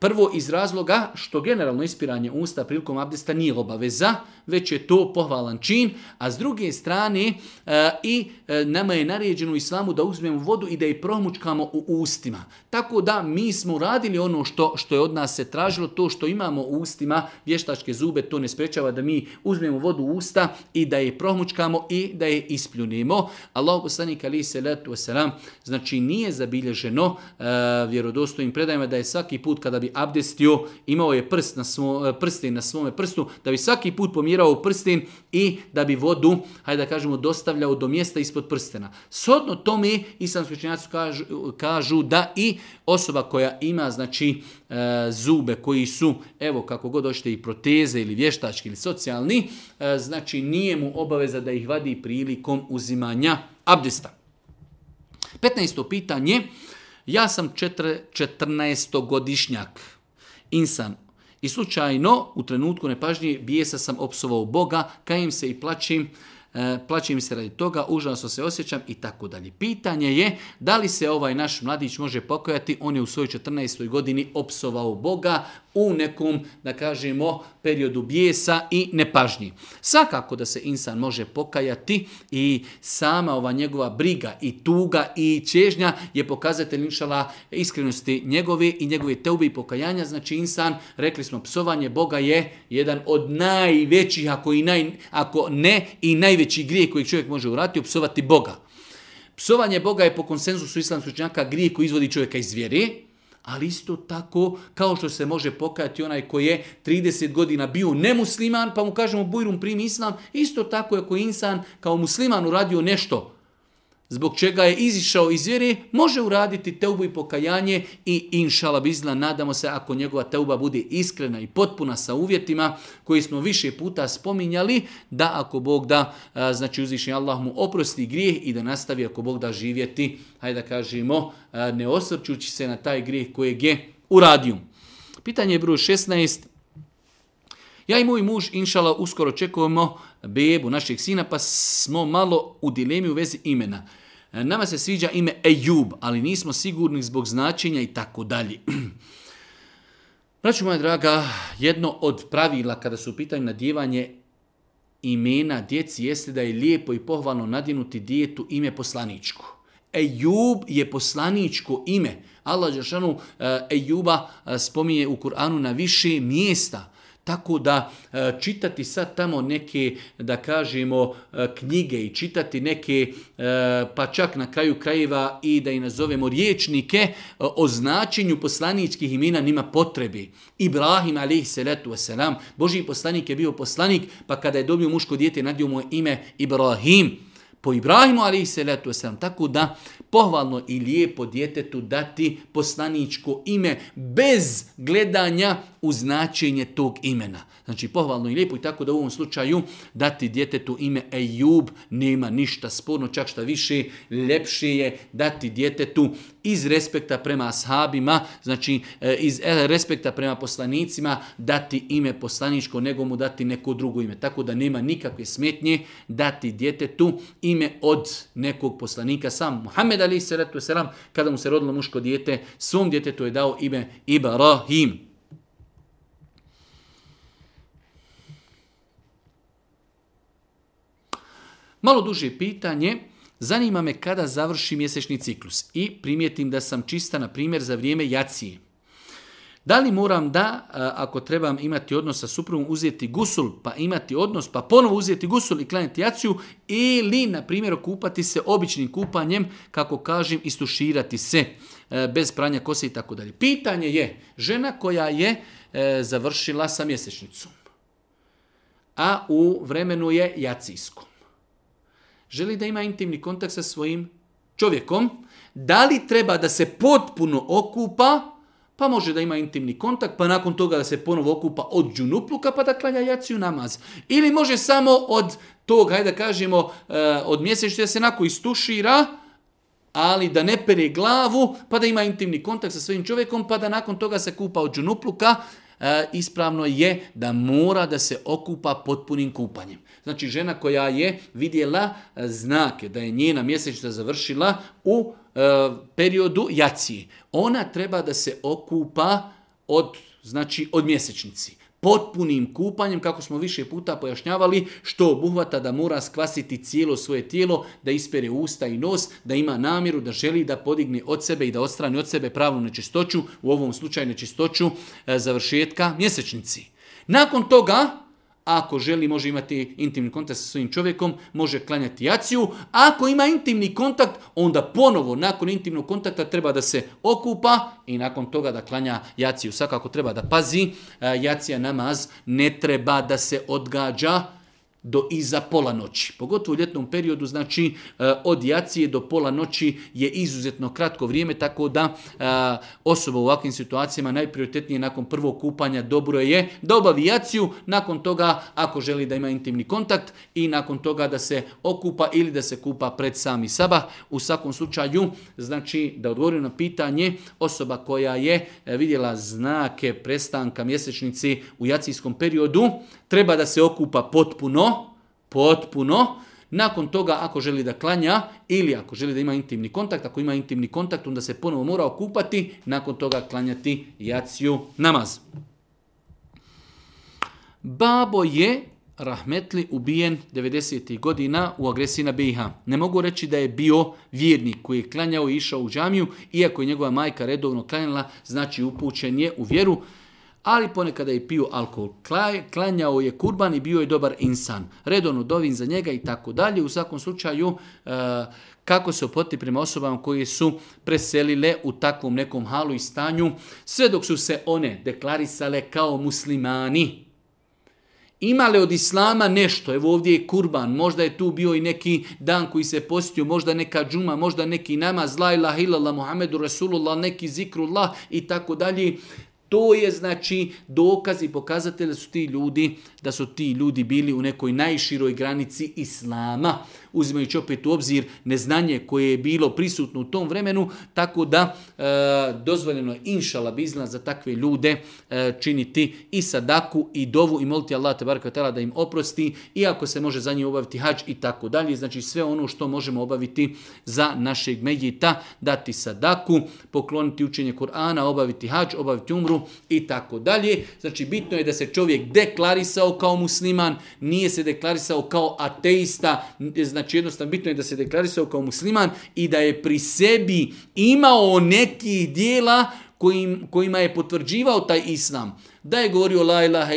Speaker 1: Prvo iz razloga što generalno ispiranje usta prilikom abdesta nije obaveza, već je to pohvalan čin, a s druge strane e, i e, nama je naređeno i islamu da uzmemo vodu i da je promučkamo u ustima. Tako da mi smo radili ono što, što je od nas se tražilo, to što imamo u ustima, vještačke zube, to ne sprečava da mi uzmemo vodu u usta i da je promučkamo i da je ispljunemo. Allah poslanik ali se letu znači nije zabilježeno e, vjerodostojnim predajima da je svaki put kada bi bi abdestio, imao je prst na svo, e, prsten na svome prstu, da bi svaki put pomirao prsten i da bi vodu, hajde da kažemo, dostavljao do mjesta ispod prstena. Sodno tome, islamski učenjaci kažu, kažu da i osoba koja ima znači e, zube koji su, evo kako god hoćete, i proteze ili vještački ili socijalni, e, znači nije mu obaveza da ih vadi prilikom uzimanja abdesta. 15. pitanje, ja sam 14-godišnjak, insan, i slučajno u trenutku nepažnje bijesa sam opsovao Boga, kajem se i plaćim, e, plaćim se radi toga, užasno se osjećam i tako dalje. Pitanje je da li se ovaj naš mladić može pokojati, on je u svojoj 14. godini opsovao Boga u nekom, da kažemo, periodu bijesa i nepažnji. Svakako da se insan može pokajati i sama ova njegova briga i tuga i čežnja je pokazatelj inšala iskrenosti njegove i njegove teube i pokajanja. Znači insan, rekli smo, psovanje Boga je jedan od najvećih, ako, i naj, ako ne i najveći grijeh koji čovjek može urati psovati Boga. Psovanje Boga je po konsenzusu islamskog činjaka grijeh koji izvodi čovjeka iz vjeri, ali isto tako kao što se može pokajati onaj koji je 30 godina bio nemusliman, pa mu kažemo bujrum primi islam, isto tako je ako insan kao musliman uradio nešto zbog čega je izišao iz vjere, može uraditi teubu i pokajanje i inšala bizla, nadamo se ako njegova teuba bude iskrena i potpuna sa uvjetima koji smo više puta spominjali, da ako Bog da, znači uzviši Allah mu oprosti grijeh i da nastavi ako Bog da živjeti, hajde da kažemo, ne osrčući se na taj grijeh kojeg je uradio. Pitanje je broj 16. Ja i moj muž, inšala, uskoro očekujemo bebu, našeg sina, pa smo malo u dilemi u vezi imena. E, nama se sviđa ime Ejub, ali nismo sigurni zbog značenja i tako dalje. Praću, moja draga, jedno od pravila kada su u pitanju nadjevanje imena djeci jeste da je lijepo i pohvalno nadjenuti djetu ime poslaničko. Ejub je poslaničko ime. Allah Đeršanu e, Ejuba e, spominje u Kur'anu na više mjesta. Tako da e, čitati sad tamo neke, da kažemo, e, knjige i čitati neke, e, pa čak na kraju krajeva i da i nazovemo riječnike o značenju poslaničkih imena nima potrebi. Ibrahim se Boži poslanik je bio poslanik, pa kada je dobio muško dijete, nadio mu ime Ibrahim. Po Ibrahimu se salatu wasalam, tako da pohvalno i lijepo djetetu dati poslaničko ime bez gledanja u značenje tog imena. Znači pohvalno i lijepo i tako da u ovom slučaju dati djetetu ime Ejub nema ništa sporno, čak šta više ljepše je dati djetetu iz respekta prema ashabima, znači e, iz e, respekta prema poslanicima, dati ime poslaničko, nego mu dati neko drugo ime. Tako da nema nikakve smetnje dati djetetu ime od nekog poslanika. Sam Muhammed Ali Selam, kada mu se rodilo muško dijete, svom djetetu je dao ime Ibrahim. Malo duže pitanje, Zanima me kada završi mjesečni ciklus i primijetim da sam čista, na primjer, za vrijeme jacije. Da li moram da, ako trebam imati odnos sa suprugom, uzeti gusul, pa imati odnos, pa ponovo uzeti gusul i klanjati jaciju, ili, na primjer, okupati se običnim kupanjem, kako kažem, istuširati se e, bez pranja kose i tako dalje. Pitanje je, žena koja je e, završila sa mjesečnicom, a u vremenu je jacijsko želi da ima intimni kontakt sa svojim čovjekom, da li treba da se potpuno okupa, pa može da ima intimni kontakt, pa nakon toga da se ponovo okupa od džunupluka, pa da klanja jaciju namaz. Ili može samo od tog, hajde da kažemo, eh, od mjesečno da se nako istušira, ali da ne pere glavu, pa da ima intimni kontakt sa svojim čovjekom, pa da nakon toga se kupa od džunupluka, E, ispravno je da mora da se okupa potpunim kupanjem. Znači žena koja je vidjela e, znake da je njena mjesečnica završila u e, periodu jacije, Ona treba da se okupa od, znači, od mjesečnici potpunim kupanjem, kako smo više puta pojašnjavali, što obuhvata da mora skvasiti cijelo svoje tijelo, da ispere usta i nos, da ima namjeru, da želi da podigne od sebe i da odstrani od sebe pravnu nečistoću, u ovom slučaju nečistoću e, završetka mjesečnici. Nakon toga, ako želi, može imati intimni kontakt sa svojim čovjekom, može klanjati jaciju. Ako ima intimni kontakt, onda ponovo nakon intimnog kontakta treba da se okupa i nakon toga da klanja jaciju. Svakako treba da pazi, e, jacija namaz ne treba da se odgađa do iza pola noći. Pogotovo u ljetnom periodu, znači e, od jacije do pola noći je izuzetno kratko vrijeme, tako da e, osoba u ovakvim situacijama najprioritetnije nakon prvog kupanja dobro je da obavi jaciju, nakon toga ako želi da ima intimni kontakt i nakon toga da se okupa ili da se kupa pred sami sabah. U svakom slučaju, znači da odgovorim na pitanje, osoba koja je e, vidjela znake prestanka mjesečnici u jacijskom periodu, treba da se okupa potpuno, potpuno, nakon toga ako želi da klanja ili ako želi da ima intimni kontakt, ako ima intimni kontakt onda se ponovo mora okupati, nakon toga klanjati jaciju namaz. Babo je rahmetli ubijen 90. godina u agresiji na BiH. Ne mogu reći da je bio vjernik koji je klanjao i išao u džamiju, iako je njegova majka redovno klanjala, znači upućen je u vjeru ali ponekada je pio alkohol. Klanjao je kurban i bio je dobar insan. Redovno dovin za njega i tako dalje. U svakom slučaju, e, kako se opoti prema osobama koje su preselile u takvom nekom halu i stanju, sve dok su se one deklarisale kao muslimani. Imale od islama nešto, evo ovdje je kurban, možda je tu bio i neki dan koji se postio, možda neka džuma, možda neki namaz, la ilaha illallah, Muhammedu Rasulullah, neki zikrullah i tako dalje. To je znači dokaz i pokazatelj da su ti ljudi da su ti ljudi bili u nekoj najširoj granici islama, uzimajući opet u obzir neznanje koje je bilo prisutno u tom vremenu, tako da e, dozvoljeno je inšala bizna za takve ljude e, činiti i sadaku i dovu i moliti Allah te da im oprosti, i ako se može za njih obaviti hađ i tako dalje, znači sve ono što možemo obaviti za našeg medjita, dati sadaku, pokloniti učenje Kur'ana, obaviti hađ, obaviti umru i tako dalje. Znači bitno je da se čovjek deklarisao kao musliman, nije se deklarisao kao ateista, znači znači jednostavno bitno je da se deklarisao kao musliman i da je pri sebi imao nekih dijela kojim, kojima je potvrđivao taj islam. Da je govorio la ilaha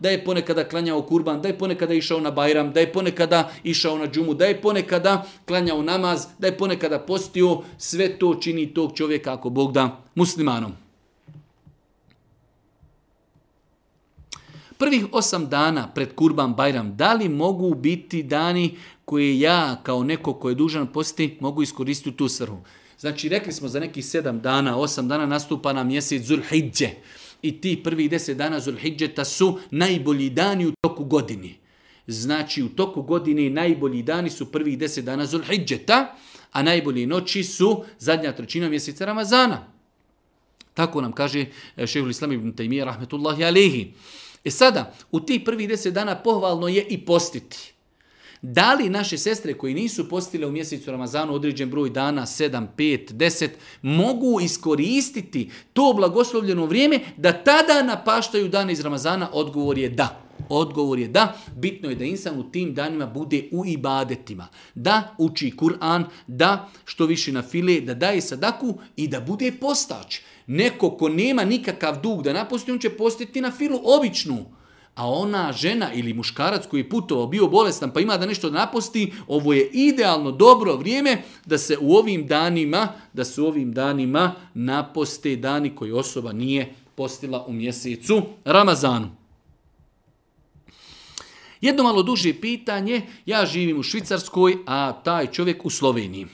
Speaker 1: da je ponekada klanjao kurban, da je ponekada išao na bajram, da je ponekada išao na džumu, da je ponekada klanjao namaz, da je ponekada postio, sve to čini tog čovjeka ako Bog da muslimanom. Prvih osam dana pred Kurban Bajram, da li mogu biti dani koje ja kao neko ko je dužan posti mogu iskoristiti tu svrhu. Znači rekli smo za nekih sedam dana, osam dana nastupa na mjesec Zulhidje. I ti prvi deset dana Zulhidjeta su najbolji dani u toku godini. Znači u toku godine najbolji dani su prvih deset dana Zulhidjeta, a najbolji noći su zadnja trećina mjeseca Ramazana. Tako nam kaže e, šehul Islam ibn Taymiyyah rahmetullahi alihi. E sada, u ti prvih deset dana pohvalno je i postiti. Da li naše sestre koji nisu postile u mjesecu Ramazanu određen broj dana, 7, 5, 10, mogu iskoristiti to blagoslovljeno vrijeme da tada napaštaju dane iz Ramazana? Odgovor je da. Odgovor je da, bitno je da insan u tim danima bude u ibadetima. Da uči Kur'an, da što više na file, da daje sadaku i da bude postač. Neko ko nema nikakav dug da naposti, on će postiti na filu običnu a ona žena ili muškarac koji je putovao, bio bolestan pa ima da nešto naposti, ovo je idealno dobro vrijeme da se u ovim danima, da se u ovim danima naposte dani koji osoba nije postila u mjesecu Ramazanu. Jedno malo duže pitanje, ja živim u Švicarskoj, a taj čovjek u Sloveniji.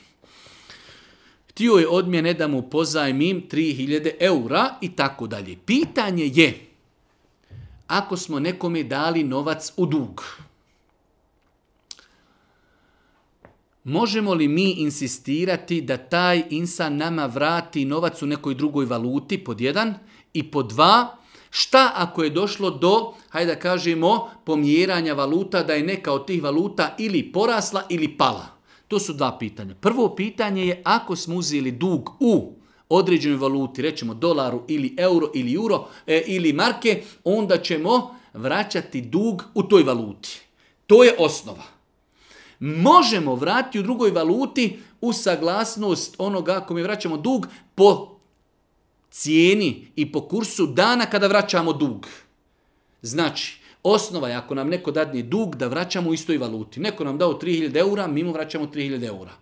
Speaker 1: Htio je od mene da mu pozajmim 3000 eura i tako dalje. Pitanje je, ako smo nekome dali novac u dug. Možemo li mi insistirati da taj insan nama vrati novac u nekoj drugoj valuti, pod jedan, i pod dva, šta ako je došlo do, hajde da kažemo, pomjeranja valuta, da je neka od tih valuta ili porasla ili pala? To su dva pitanja. Prvo pitanje je ako smo uzeli dug u određenoj valuti, rećemo dolaru ili euro ili euro e, ili marke, onda ćemo vraćati dug u toj valuti. To je osnova. Možemo vratiti u drugoj valuti u saglasnost onoga mi vraćamo dug po cijeni i po kursu dana kada vraćamo dug. Znači, osnova je ako nam neko dadne dug da vraćamo u istoj valuti. Neko nam dao 3000 eura, mi mu vraćamo 3000 eura.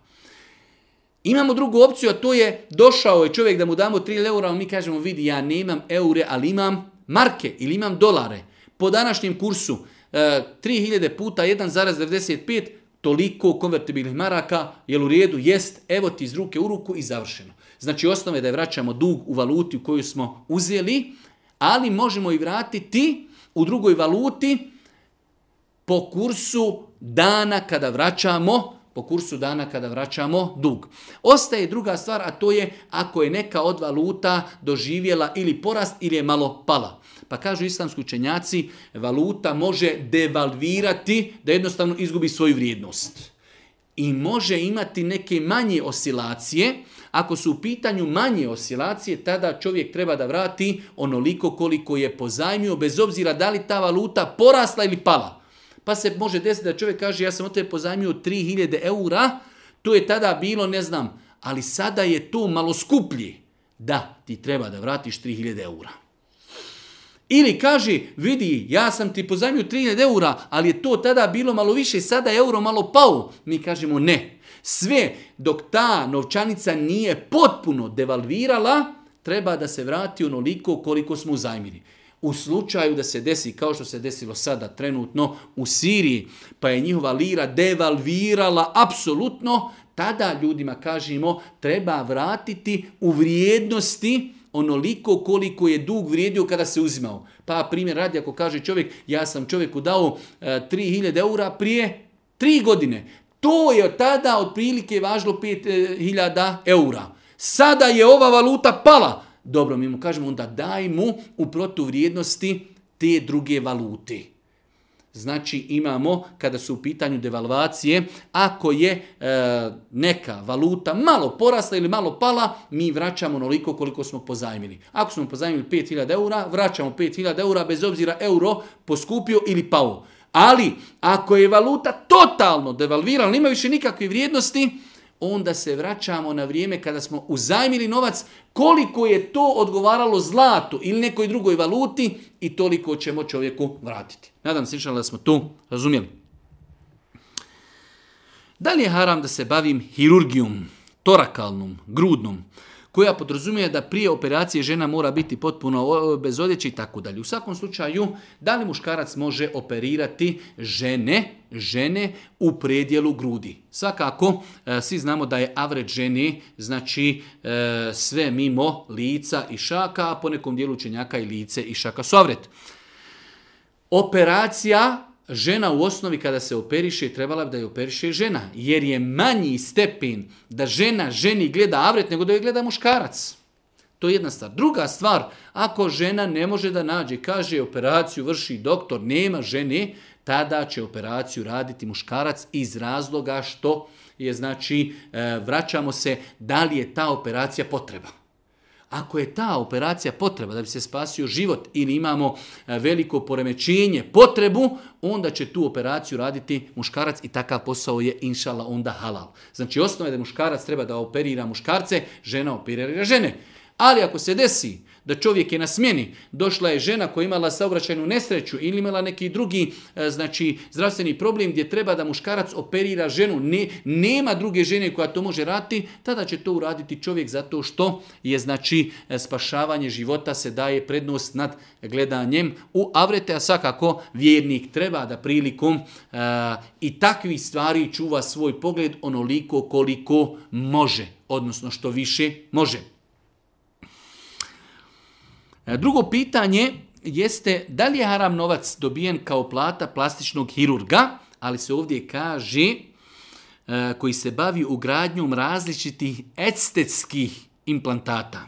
Speaker 1: Imamo drugu opciju, a to je došao je čovjek da mu damo 3 eura, ali mi kažemo vidi ja nemam eure, ali imam marke ili imam dolare. Po današnjem kursu 3000 e, puta 1,95 toliko konvertibilnih maraka, jel u redu jest, evo ti iz ruke u ruku i završeno. Znači osnovno je da vraćamo dug u valuti u koju smo uzeli, ali možemo i vratiti u drugoj valuti po kursu dana kada vraćamo po kursu dana kada vraćamo dug. Ostaje druga stvar, a to je ako je neka od valuta doživjela ili porast ili je malo pala. Pa kažu islamski učenjaci, valuta može devalvirati da jednostavno izgubi svoju vrijednost. I može imati neke manje osilacije. ako su u pitanju manje osilacije, tada čovjek treba da vrati onoliko koliko je pozajmio, bez obzira da li ta valuta porasla ili pala. Pa se može desiti da čovjek kaže ja sam od tebe pozajmio 3000 eura, to je tada bilo, ne znam, ali sada je to malo skuplji. Da, ti treba da vratiš 3000 eura. Ili kaže, vidi, ja sam ti pozajmio 3000 eura, ali je to tada bilo malo više, sada je euro malo pao. Mi kažemo ne. Sve dok ta novčanica nije potpuno devalvirala, treba da se vrati onoliko koliko smo uzajmili u slučaju da se desi, kao što se desilo sada trenutno u Siriji, pa je njihova lira devalvirala apsolutno, tada ljudima kažemo treba vratiti u vrijednosti onoliko koliko je dug vrijedio kada se uzimao. Pa primjer radi ako kaže čovjek, ja sam čovjeku dao e, 3000 eura prije tri godine. To je tada otprilike važilo 5000 e, eura. Sada je ova valuta pala. Dobro, mi mu kažemo onda daj mu u protuvrijednosti te druge valute. Znači imamo, kada su u pitanju devalvacije, ako je e, neka valuta malo porasla ili malo pala, mi vraćamo onoliko koliko smo pozajmili. Ako smo pozajmili 5000 eura, vraćamo 5000 eura bez obzira euro poskupio ili pao. Ali ako je valuta totalno devalvirala, nema više nikakve vrijednosti, onda se vraćamo na vrijeme kada smo uzajmili novac, koliko je to odgovaralo zlatu ili nekoj drugoj valuti i toliko ćemo čovjeku vratiti. Nadam se da smo tu razumjeli. Da li je haram da se bavim hirurgijom, torakalnom, grudnom? koja podrazumije da prije operacije žena mora biti potpuno bez odjeće i tako dalje. U svakom slučaju, da li muškarac može operirati žene, žene u predjelu grudi? Svakako, e, svi znamo da je avret ženi, znači e, sve mimo lica i šaka, a po nekom dijelu čenjaka i lice i šaka su Operacija žena u osnovi kada se operiše trebala bi da je operiše žena, jer je manji stepin da žena ženi gleda avret nego da joj gleda muškarac. To je jedna stvar. Druga stvar, ako žena ne može da nađe, kaže operaciju vrši doktor, nema žene, tada će operaciju raditi muškarac iz razloga što je znači e, vraćamo se da li je ta operacija potreba. Ako je ta operacija potreba da bi se spasio život ili imamo e, veliko poremećenje, potrebu, onda će tu operaciju raditi muškarac i takav posao je inšala onda halal. Znači osnova je da muškarac treba da operira muškarce, žena operira žene. Ali ako se desi da čovjek je na smjeni, došla je žena koja imala saobraćajnu nesreću ili imala neki drugi e, znači zdravstveni problem gdje treba da muškarac operira ženu, ne, nema druge žene koja to može raditi, tada će to uraditi čovjek zato što je znači e, spašavanje života se daje prednost nad gledanjem u avrete, a svakako vjernik treba da prilikom e, i takvih stvari čuva svoj pogled onoliko koliko može, odnosno što više može. E, drugo pitanje jeste da li je haram novac dobijen kao plata plastičnog hirurga, ali se ovdje kaže e, koji se bavi ugradnjom različitih estetskih implantata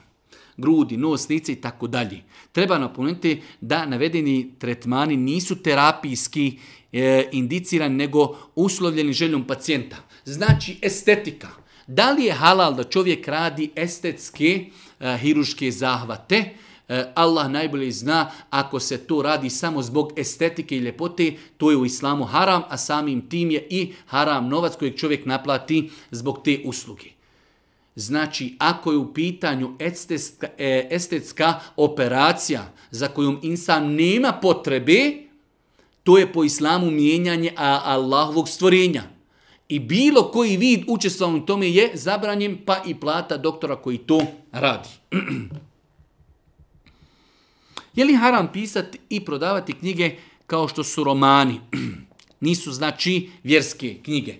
Speaker 1: grudi, nos, lice i tako dalje. Treba napomenuti da navedeni tretmani nisu terapijski e, indicirani, nego uslovljeni željom pacijenta. Znači estetika. Da li je halal da čovjek radi estetske e, hiruške zahvate? E, Allah najbolje zna ako se to radi samo zbog estetike i ljepote, to je u islamu haram, a samim tim je i haram novac kojeg čovjek naplati zbog te usluge. Znači, ako je u pitanju estetska, e, estetska operacija za kojom insan nema potrebe, to je po islamu mijenjanje Allahovog stvorenja. I bilo koji vid učestvovanja u tome je zabranjen, pa i plata doktora koji to radi. Je li haram pisati i prodavati knjige kao što su romani? Nisu znači vjerske knjige.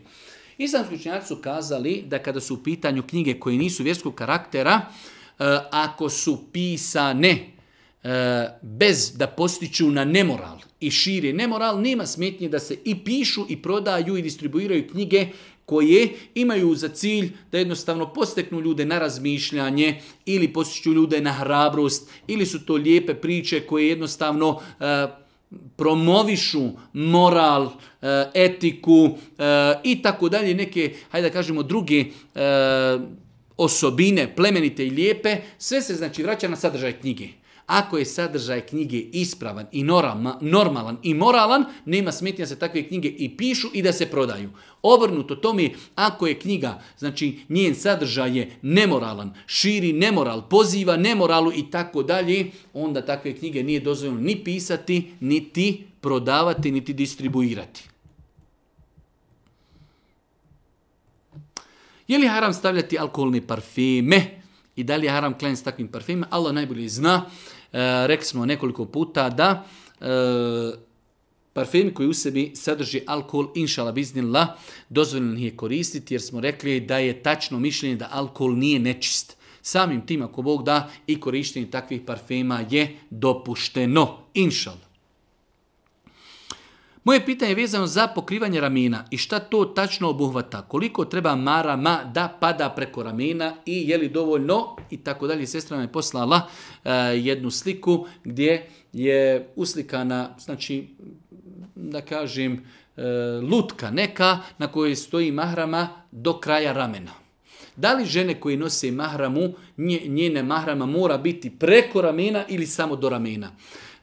Speaker 1: Islamski učenjaci su kazali da kada su u pitanju knjige koje nisu vjerskog karaktera, e, ako su pisane e, bez da postiću na nemoral i šire nemoral, nema smetnje da se i pišu i prodaju i distribuiraju knjige koje imaju za cilj da jednostavno posteknu ljude na razmišljanje ili postiću ljude na hrabrost ili su to lijepe priče koje jednostavno e, promovišu moral, e, etiku e, i tako dalje, neke, hajde da kažemo, druge osobine, plemenite i lijepe, sve se znači vraća na sadržaj knjige. Ako je sadržaj knjige ispravan i normalan i moralan, nema smetnja se takve knjige i pišu i da se prodaju. Obrnuto tome, ako je knjiga, znači njen sadržaj je nemoralan, širi nemoral, poziva nemoralu i tako dalje, onda takve knjige nije dozvoljeno ni pisati, niti prodavati, niti distribuirati. Je li haram stavljati alkoholne parfeme? I da li je haram klanjati s takvim parfemima? Allah najbolje zna. Eh, rekli smo nekoliko puta da eh, Parfemi koji u sebi sadrži alkohol, inšala biznila, dozvoljeno je koristiti jer smo rekli da je tačno mišljenje da alkohol nije nečist. Samim tim, ako Bog da, i korištenje takvih parfema je dopušteno, inšala. Moje pitanje je vezano za pokrivanje ramena i šta to tačno obuhvata, koliko treba marama da pada preko ramena i je li dovoljno i tako dalje. Sestra nam je poslala e, jednu sliku gdje je uslikana, znači da kažem, e, lutka neka na kojoj stoji mahrama do kraja ramena. Da li žene koje nose mahramu, njene mahrama mora biti preko ramena ili samo do ramena?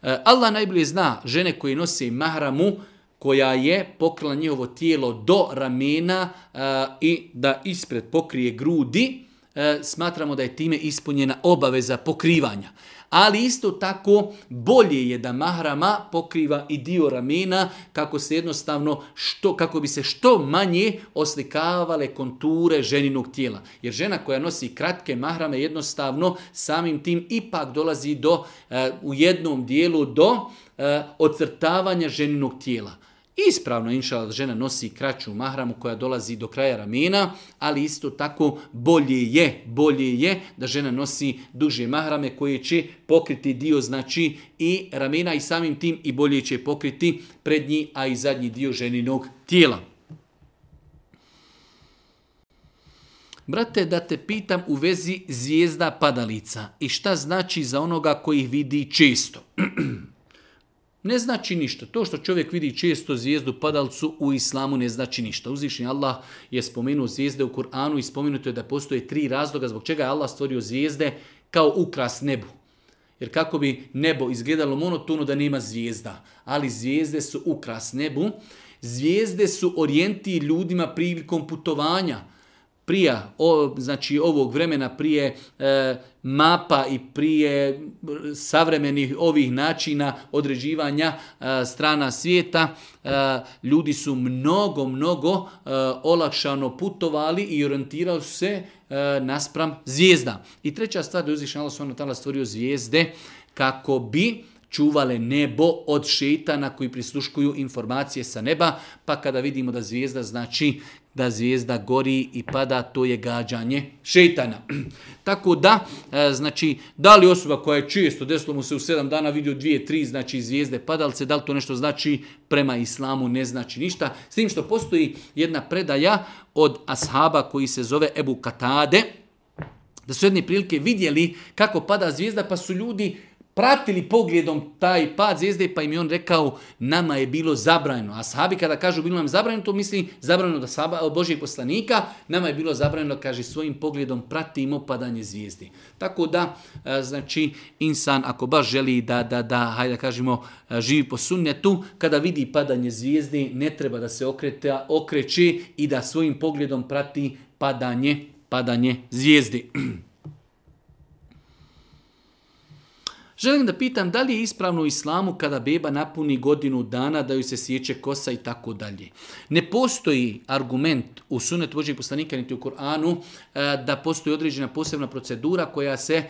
Speaker 1: E, Allah najbolje zna žene koje nose mahramu, koja je pokrila njihovo tijelo do ramena e, i da ispred pokrije grudi, e, smatramo da je time ispunjena obaveza pokrivanja ali isto tako bolje je da mahrama pokriva i dio ramena kako se jednostavno što, kako bi se što manje oslikavale konture ženinog tijela. Jer žena koja nosi kratke mahrame jednostavno samim tim ipak dolazi do, e, u jednom dijelu do e, ocrtavanja ženinog tijela. Ispravno, da žena nosi kraću mahramu koja dolazi do kraja ramena, ali isto tako bolje je, bolje je da žena nosi duže mahrame koje će pokriti dio, znači i ramena i samim tim i bolje će pokriti prednji, a i zadnji dio ženinog tijela. Brate, da te pitam u vezi zvijezda padalica i šta znači za onoga koji vidi čisto? Ne znači ništa. To što čovjek vidi često zvijezdu padalcu u islamu ne znači ništa. Uzvišnji Allah je spomenuo zvijezde u Kur'anu i spomenuto je da postoje tri razloga zbog čega je Allah stvorio zvijezde kao ukras nebu. Jer kako bi nebo izgledalo monotono da nema zvijezda. Ali zvijezde su ukras nebu. Zvijezde su orijenti ljudima prilikom putovanja prije znači ovog vremena prije e, mapa i prije savremenih ovih načina određivanja e, strana svijeta, e, ljudi su mnogo, mnogo olakšano putovali i orijentirali se naspram zvijezda. I treća stvar da je uzvišen tala stvorio zvijezde kako bi čuvale nebo od šeitana koji prisluškuju informacije sa neba, pa kada vidimo da zvijezda znači da zvijezda gori i pada, to je gađanje šeitana. Tako da, e, znači, da li osoba koja je često, desilo mu se u sedam dana vidio dvije, tri, znači zvijezde padalce, da li to nešto znači prema islamu, ne znači ništa. S tim što postoji jedna predaja od ashaba koji se zove Ebu Katade, da su jedne prilike vidjeli kako pada zvijezda, pa su ljudi pratili pogledom taj pad zvijezde, pa im je on rekao, nama je bilo zabranjeno. A sahabi kada kažu bilo nam zabranjeno, to misli zabranjeno da saba Božijeg poslanika, nama je bilo zabranjeno, kaže, svojim pogledom pratimo padanje zvijezde. Tako da, e, znači, insan ako baš želi da, da, da, hajde da kažemo, e, živi po sunnetu, kada vidi padanje zvijezde, ne treba da se okreta, okreće i da svojim pogledom prati padanje, padanje zvijezde. Želim da pitam da li je ispravno u islamu kada beba napuni godinu dana da ju se sjeće kosa i tako dalje. Ne postoji argument u sunetu Božih poslanika niti u Koranu e, da postoji određena posebna procedura koja se, e,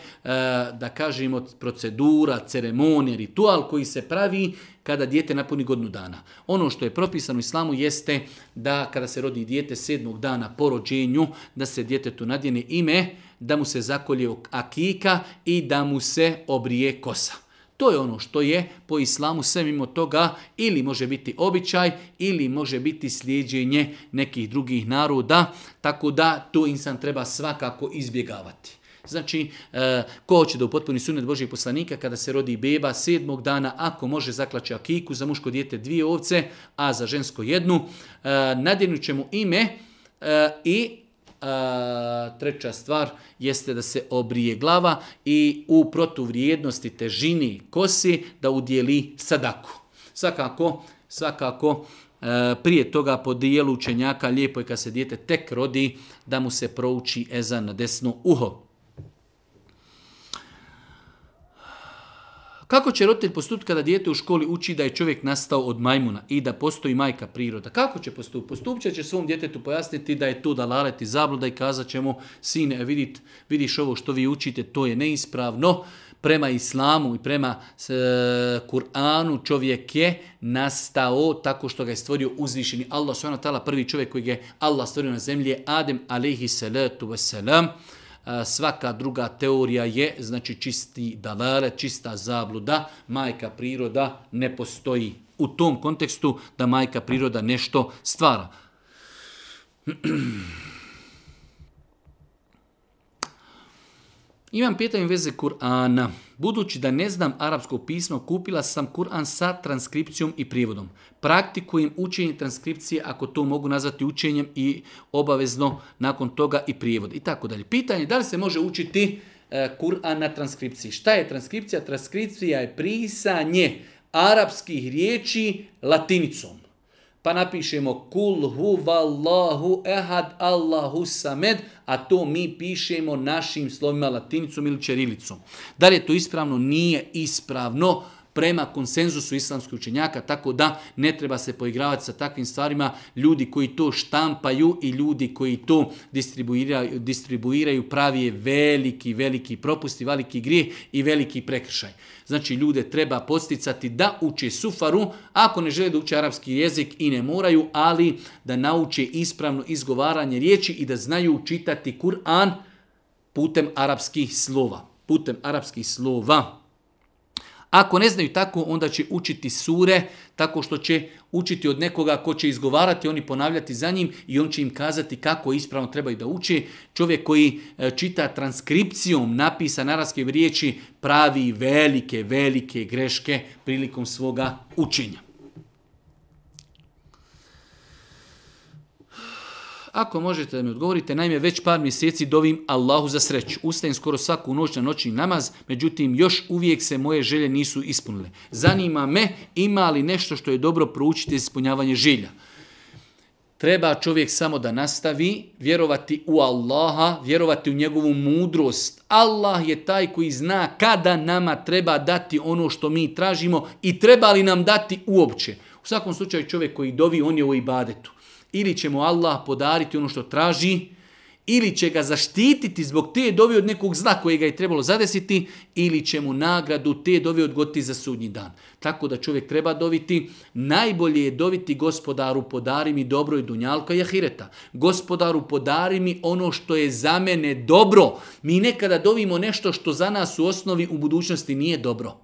Speaker 1: da kažemo, procedura, ceremonija, ritual koji se pravi kada dijete napuni godinu dana. Ono što je propisano u islamu jeste da kada se rodi dijete sedmog dana po rođenju, da se djetetu nadjene ime, da mu se zakolje akika i da mu se obrije kosa. To je ono što je po islamu sve mimo toga ili može biti običaj ili može biti slijedjenje nekih drugih naroda, tako da to insan treba svakako izbjegavati. Znači, e, ko hoće da upotpuni sunet božih poslanika kada se rodi beba sedmog dana, ako može zaklaći akiku, za muško dijete dvije ovce, a za žensko jednu, e, mu ime e, i a, treća stvar jeste da se obrije glava i u protuvrijednosti težini kosi da udjeli sadaku. Svakako, svakako e, prije toga po dijelu učenjaka lijepo je kad se dijete tek rodi da mu se prouči ezan na desno uho. Kako će roditelj postupiti kada dijete u školi uči da je čovjek nastao od majmuna i da postoji majka priroda? Kako će postupiti? Postupit će svom djetetu pojasniti da je to da laleti zabluda i kazat će sine, vidit, vidiš ovo što vi učite, to je neispravno. Prema islamu i prema e, Kur'anu čovjek je nastao tako što ga je stvorio uzvišeni Allah, tala, prvi čovjek koji je Allah stvorio na zemlji je Adem, alaihi salatu wasalam svaka druga teorija je, znači čisti dalare, čista zabluda, majka priroda ne postoji u tom kontekstu da majka priroda nešto stvara. Imam pitanje veze Kur'ana. Budući da ne znam arapsko pismo, kupila sam Kur'an sa transkripcijom i privodom. Praktikujem učenje transkripcije, ako to mogu nazvati učenjem i obavezno nakon toga i privod. i tako dalje. Pitanje je da li se može učiti e, Kur'an na transkripciji. Šta je transkripcija? Transkripcija je prisanje arapskih riječi latinicom pa napišemo kul huvallahu ehad allahu samed, a to mi pišemo našim slovima latinicom ili čerilicom. Da li je to ispravno? Nije ispravno prema konsenzusu islamskih učenjaka, tako da ne treba se poigravati sa takvim stvarima. Ljudi koji to štampaju i ljudi koji to distribuiraju, distribuiraju pravi je veliki, veliki propust i veliki grijeh i veliki prekršaj. Znači ljude treba posticati da uče sufaru, ako ne žele da uče arapski jezik i ne moraju, ali da nauče ispravno izgovaranje riječi i da znaju čitati Kur'an putem arapskih slova. Putem arapskih slova. Ako ne znaju tako, onda će učiti sure, tako što će učiti od nekoga ko će izgovarati, oni ponavljati za njim i on će im kazati kako ispravno trebaju da uči. Čovjek koji e, čita transkripcijom napisa naravske riječi pravi velike, velike greške prilikom svoga učenja. Ako možete da mi odgovorite, najme već par mjeseci dovim Allahu za sreću. Ustajem skoro svaku noć na noćni namaz, međutim još uvijek se moje želje nisu ispunile. Zanima me ima li nešto što je dobro proučiti ispunjavanje želja? Treba čovjek samo da nastavi, vjerovati u Allaha, vjerovati u njegovu mudrost. Allah je taj koji zna kada nama treba dati ono što mi tražimo i treba li nam dati uopće. U svakom slučaju čovjek koji dovi, on je u ibadetu. Ili će mu Allah podariti ono što traži, ili će ga zaštititi zbog te dovi od nekog zna koje ga je trebalo zadesiti, ili će mu nagradu te dovi odgoditi za sudnji dan. Tako da čovjek treba dobiti, najbolje je dobiti gospodaru podari mi dobro i dunjalka i ahireta. Gospodaru podari mi ono što je za mene dobro. Mi nekada dovimo nešto što za nas u osnovi u budućnosti nije dobro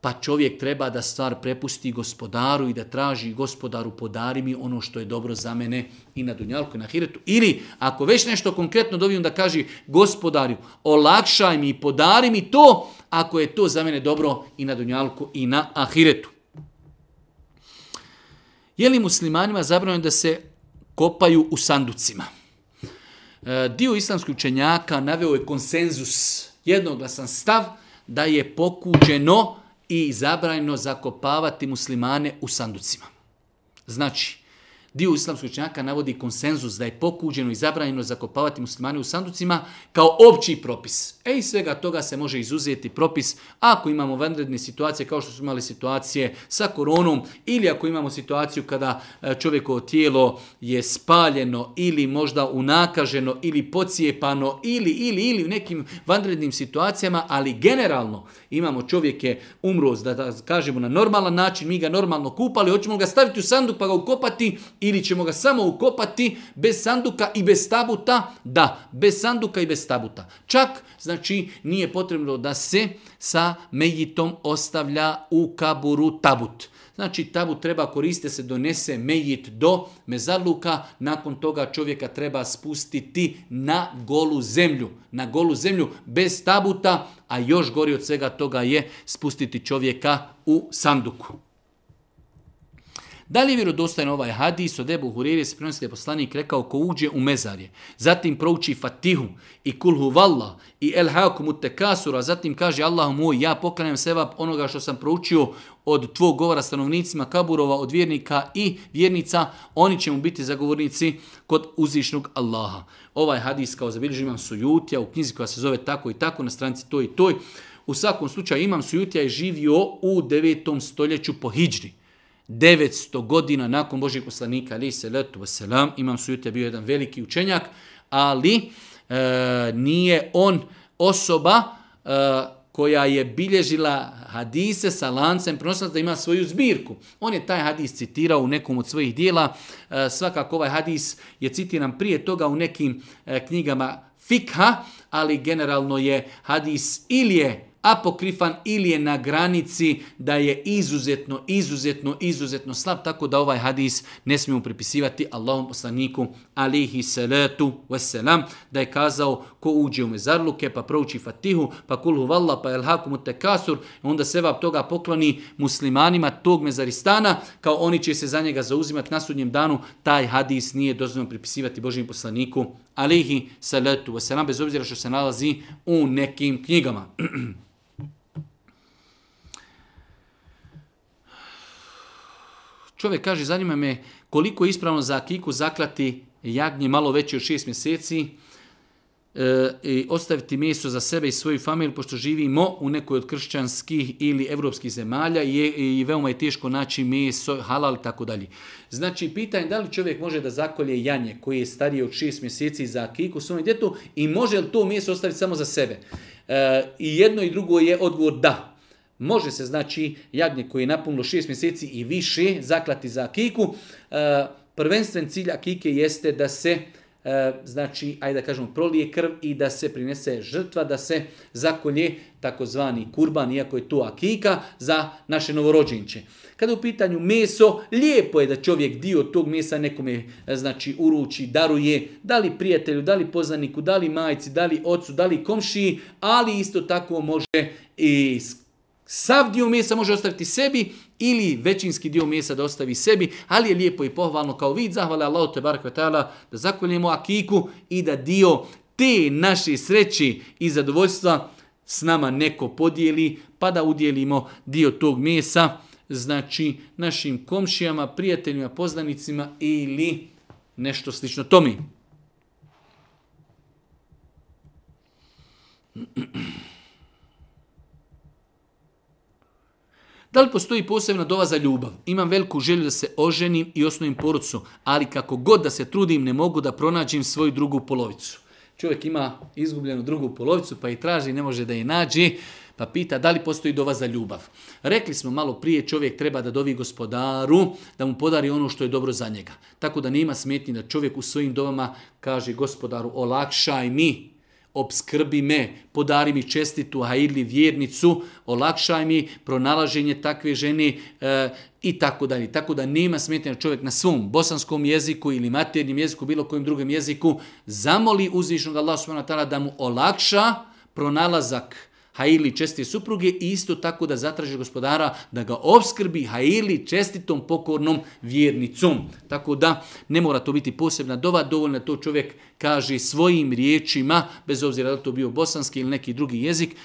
Speaker 1: pa čovjek treba da stvar prepusti gospodaru i da traži gospodaru podari mi ono što je dobro za mene i na dunjalku i na hiretu. Ili ako već nešto konkretno dobijem da kaži gospodaru olakšaj mi i podari mi to ako je to za mene dobro i na dunjalku i na ahiretu. Je li muslimanima zabranjeno da se kopaju u sanducima? E, dio islamskih učenjaka naveo je konsenzus, jednoglasan stav da je pokuđeno i zabrajno zakopavati muslimane u sanducima. Znači, dio islamskog činjaka navodi konsenzus da je pokuđeno i zabranjeno zakopavati muslimane u sanducima kao opći propis. E iz svega toga se može izuzeti propis ako imamo vanredne situacije kao što su imali situacije sa koronom ili ako imamo situaciju kada e, čovjekovo tijelo je spaljeno ili možda unakaženo ili pocijepano ili, ili, ili u nekim vanrednim situacijama, ali generalno imamo čovjek je da, da kažemo na normalan način, mi ga normalno kupali, hoćemo ga staviti u sanduk pa ga ukopati, ili ćemo ga samo ukopati bez sanduka i bez tabuta? Da, bez sanduka i bez tabuta. Čak, znači, nije potrebno da se sa mejitom ostavlja u kaburu tabut. Znači, tabut treba koristiti se donese mejit do mezarluka, nakon toga čovjeka treba spustiti na golu zemlju. Na golu zemlju bez tabuta, a još gori od svega toga je spustiti čovjeka u sanduku. Da li je vjerodostojan ovaj hadis od Ebu Hurire se prenosi je poslanik rekao ko uđe u mezarje, zatim prouči Fatihu i Kulhu Valla i El Hakum Tekasura, zatim kaže Allahu moj, ja poklanjam sevap onoga što sam proučio od tvog govora stanovnicima Kaburova, od vjernika i vjernica, oni će mu biti zagovornici kod uzvišnog Allaha. Ovaj hadis kao zabilježi imam Sujutija u knjizi koja se zove tako i tako na stranici toj i toj. U svakom slučaju imam Sujutija i živio u 9. stoljeću po Hidri. 900 godina nakon Božeg poslanika, ali se letu vaselam, imam sujute bio jedan veliki učenjak, ali e, nije on osoba e, koja je bilježila hadise sa lancem da ima svoju zbirku. On je taj hadis citirao u nekom od svojih dijela. E, svakako ovaj hadis je citiran prije toga u nekim e, knjigama fikha, ali generalno je hadis ili je apokrifan ili je na granici da je izuzetno, izuzetno, izuzetno slab, tako da ovaj hadis ne smijemo prepisivati Allahom poslaniku alihi salatu wasalam, da je kazao ko uđe u mezarluke, pa prouči fatihu, pa kulhu valla, pa te kasur onda se vab toga pokloni muslimanima tog mezaristana, kao oni će se za njega zauzimati na sudnjem danu, taj hadis nije dozvoljeno pripisivati Božim poslaniku alihi salatu wasalam, bez obzira što se nalazi u nekim knjigama. Čovjek kaže, zanima me koliko je ispravno za kiku zaklati jagnje malo veće od šest mjeseci e, i ostaviti mjesto za sebe i svoju familiju, pošto živimo u nekoj od kršćanskih ili evropskih zemalja i, je, i veoma je teško naći meso, halal i tako dalje. Znači, pitanje da li čovjek može da zakolje janje koje je starije od šest mjeseci za kiku svojom djetu i može li to mjesto ostaviti samo za sebe? E, I jedno i drugo je odgovor da. Može se znači jagnje koje je napunilo šest mjeseci i više zaklati za akiku. E, Prvenstven cilj akike jeste da se e, znači, ajde da kažemo, prolije krv i da se prinese žrtva, da se zakolje takozvani kurban, iako je to akika, za naše novorođenče. Kada je u pitanju meso, lijepo je da čovjek dio tog mesa nekome e, znači, uruči, daruje, da li prijatelju, da li poznaniku, da li majci, da li ocu, da li komšiji, ali isto tako može i Sav dio mesa može ostaviti sebi ili većinski dio mesa da ostavi sebi, ali je lijepo i pohvalno kao vid zahvala Allahu te da zakoljemo akiku i da dio te naše sreći i zadovoljstva s nama neko podijeli, pa da udjelimo dio tog mesa, znači našim komšijama, prijateljima, poznanicima ili nešto slično tome.. Da li postoji posebna dova za ljubav? Imam veliku želju da se oženim i osnovim porucu, ali kako god da se trudim ne mogu da pronađem svoju drugu polovicu. Čovjek ima izgubljenu drugu polovicu pa i traži, ne može da je nađe, pa pita da li postoji dova za ljubav. Rekli smo malo prije, čovjek treba da dovi gospodaru, da mu podari ono što je dobro za njega. Tako da nema smetnji da čovjek u svojim dovama kaže gospodaru olakšaj mi obskrbi me, podari mi čestitu hajidli vjernicu, olakšaj mi pronalaženje takve žene e, i tako dalje. Tako da nema smetnja čovjek na svom bosanskom jeziku ili maternjem jeziku, bilo kojem drugom jeziku, zamoli uzvišnog Allah subhanahu da mu olakša pronalazak hajili česti supruge i isto tako da zatraže gospodara da ga obskrbi hajili čestitom pokornom vjernicom. Tako da ne mora to biti posebna dova, dovoljno to čovjek kaže svojim riječima, bez obzira da to bio bosanski ili neki drugi jezik,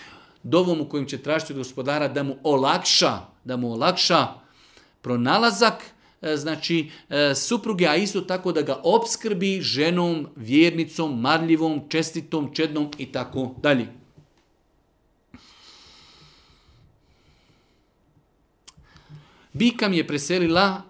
Speaker 1: dovom u kojim će tražiti od gospodara da mu olakša, da mu olakša pronalazak, e, znači e, supruge, a isto tako da ga obskrbi ženom, vjernicom, marljivom, čestitom, čednom i tako dalje. Bika mi je preselila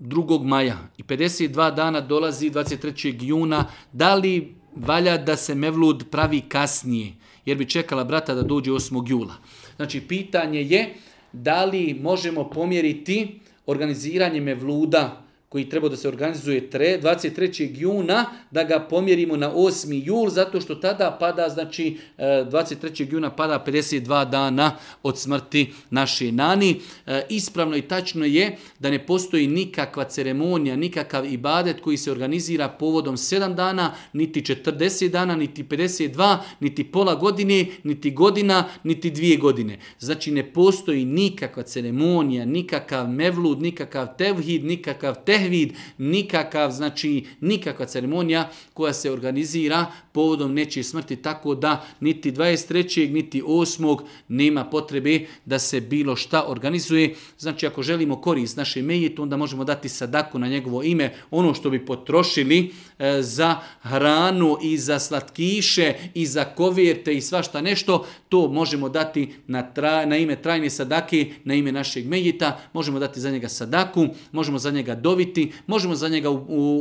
Speaker 1: 2. maja i 52 dana dolazi 23. juna. Da li valja da se Mevlud pravi kasnije? Jer bi čekala brata da dođe 8. jula. Znači, pitanje je da li možemo pomjeriti organiziranje Mevluda koji treba da se organizuje 23. juna, da ga pomjerimo na 8. jul, zato što tada pada, znači 23. E, juna pada 52 dana od smrti naše nani. E, ispravno i tačno je da ne postoji nikakva ceremonija, nikakav ibadet koji se organizira povodom 7 dana, niti 40 dana, niti 52, niti pola godine, niti godina, niti dvije godine. Znači ne postoji nikakva ceremonija, nikakav mevlud, nikakav tevhid, nikakav teh tehvid, nikakav, znači nikakva ceremonija koja se organizira povodom nečije smrti, tako da niti 23. niti 8. nema potrebe da se bilo šta organizuje. Znači ako želimo korist naše mejitu, onda možemo dati sadaku na njegovo ime, ono što bi potrošili E, za hranu i za slatkiše i za kovjerte i svašta nešto, to možemo dati na, na ime trajne sadake, na ime našeg medjita, možemo dati za njega sadaku, možemo za njega doviti, možemo za njega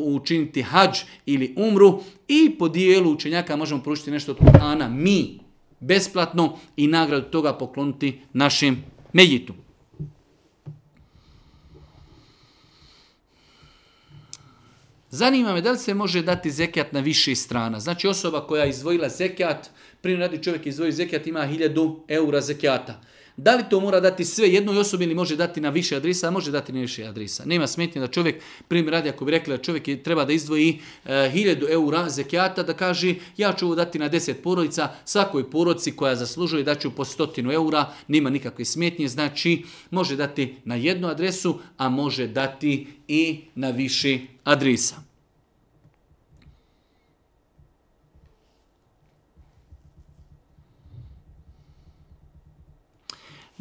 Speaker 1: učiniti hađ ili umru i po dijelu učenjaka možemo poručiti nešto od Kur'ana mi, besplatno i nagradu toga pokloniti našem medjitu. Zanima me da li se može dati zekijat na više strana. Znači osoba koja je izdvojila zekijat, primjer radi čovjek izdvoji zekijat ima 1000 eura zekijata. Da li to mora dati sve jednoj osobi ili može dati na više adresa? A može dati na više adresa. Nema smetnje da čovjek, primjer radi, ako bi rekli da čovjek treba da izdvoji e, 1000 eura zekijata, da kaže ja ću ovo dati na 10 porodica, svakoj porodici koja zaslužuje da ću po 100 eura, nema nikakve smetnje, znači može dati na jednu adresu, a može dati i na više adresa.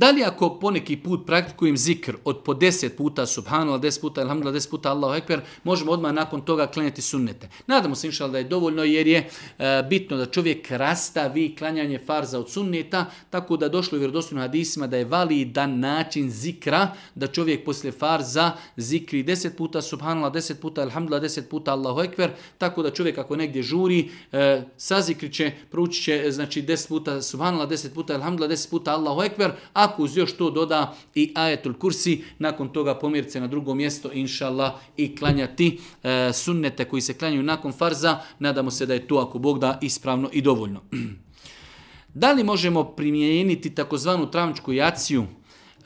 Speaker 1: Da li ako poneki put praktikujem zikr od po deset puta subhanallah, deset puta alhamdulillah, deset puta Allahu ekber, možemo odmah nakon toga klanjati sunnete. Nadamo se inšal da je dovoljno jer je e, bitno da čovjek rastavi klanjanje farza od sunneta, tako da došlo u na hadisima da je validan način zikra, da čovjek poslije farza zikri deset puta subhanallah, deset puta alhamdulillah, deset puta Allahu ekber, tako da čovjek ako negdje žuri, e, sazikriće, proučit e, znači, deset puta subhanallah, deset puta alhamdulillah, deset puta Allahu ekber, a ako uz još to doda i ajetul kursi, nakon toga pomirce na drugo mjesto, inšallah, i klanjati e, sunnete koji se klanjaju nakon farza. Nadamo se da je to, ako Bog da, ispravno i dovoljno. da li možemo primijeniti takozvanu travničku jaciju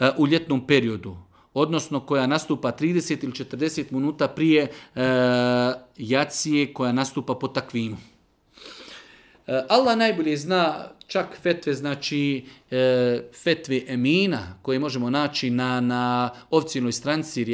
Speaker 1: e, u ljetnom periodu? odnosno koja nastupa 30 ili 40 minuta prije e, jacije koja nastupa po takvimu. Allah najbolje zna čak fetve, znači e, fetve emina koje možemo naći na, na ovcinoj stranci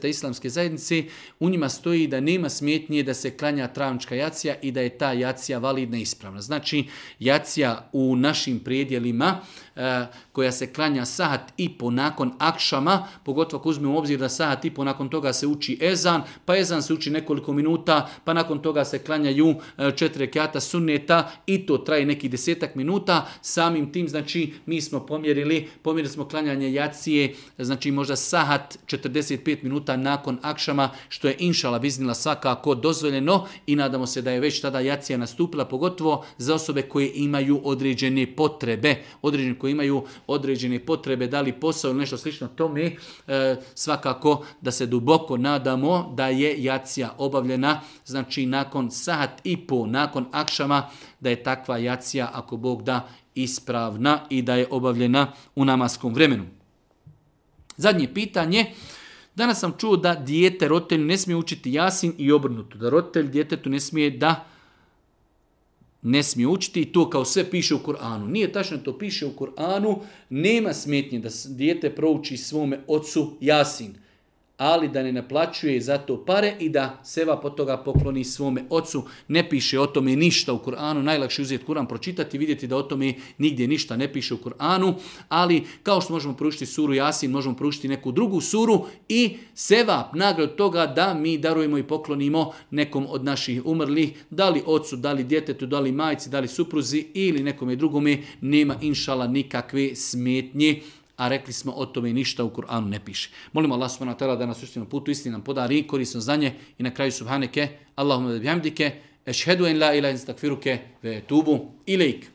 Speaker 1: te islamske zajednice, u njima stoji da nema smjetnje da se klanja travnička jacija i da je ta jacija validna i ispravna. Znači, jacija u našim predjelima e, koja se klanja sahat i po nakon akšama, pogotovo ako uzmemo u obzir da sahat i po nakon toga se uči ezan, pa ezan se uči nekoliko minuta, pa nakon toga se klanjaju e, četiri kata sunneta i to traje nekih desetak minuta, samim tim znači mi smo pomjerili, pomjerili smo klanjanje jacije, znači možda sahat 45 minuta nakon akšama, što je inšala biznila svakako dozvoljeno i nadamo se da je već tada jacija nastupila, pogotovo za osobe koje imaju određene potrebe, određene koje imaju određene potrebe, da li posao ili nešto slično tome, e, svakako da se duboko nadamo da je jacija obavljena, znači nakon sahat i po, nakon akšama, da je takva jacija, ako Bog da, ispravna i da je obavljena u namaskom vremenu. Zadnje pitanje. Danas sam čuo da dijete roditelju ne smije učiti jasin i obrnuto. Da roditelj djetetu ne smije da ne smije učiti i to kao sve piše u Koranu. Nije tačno to piše u Koranu. Nema smetnje da dijete prouči svome ocu jasin ali da ne naplaćuje za to pare i da seva po toga pokloni svome ocu. Ne piše o tome ništa u Kur'anu, najlakše uzeti Kur'an pročitati i vidjeti da o tome nigdje ništa ne piše u Kur'anu, ali kao što možemo proučiti suru Jasin, možemo proučiti neku drugu suru i seva nagrad toga da mi darujemo i poklonimo nekom od naših umrlih, da li ocu, da li djetetu, da li majci, da li supruzi ili nekome drugome, nema inšala nikakve smetnje a rekli smo o tome ništa u Kur'anu ne piše. Molimo Allah subhanahu wa da nas učiti na putu istine, nam podari korisno znanje i na kraju subhaneke Allahumma da bihamdike ešhedu en la ilaha instakfiruke ve tubu ilaik.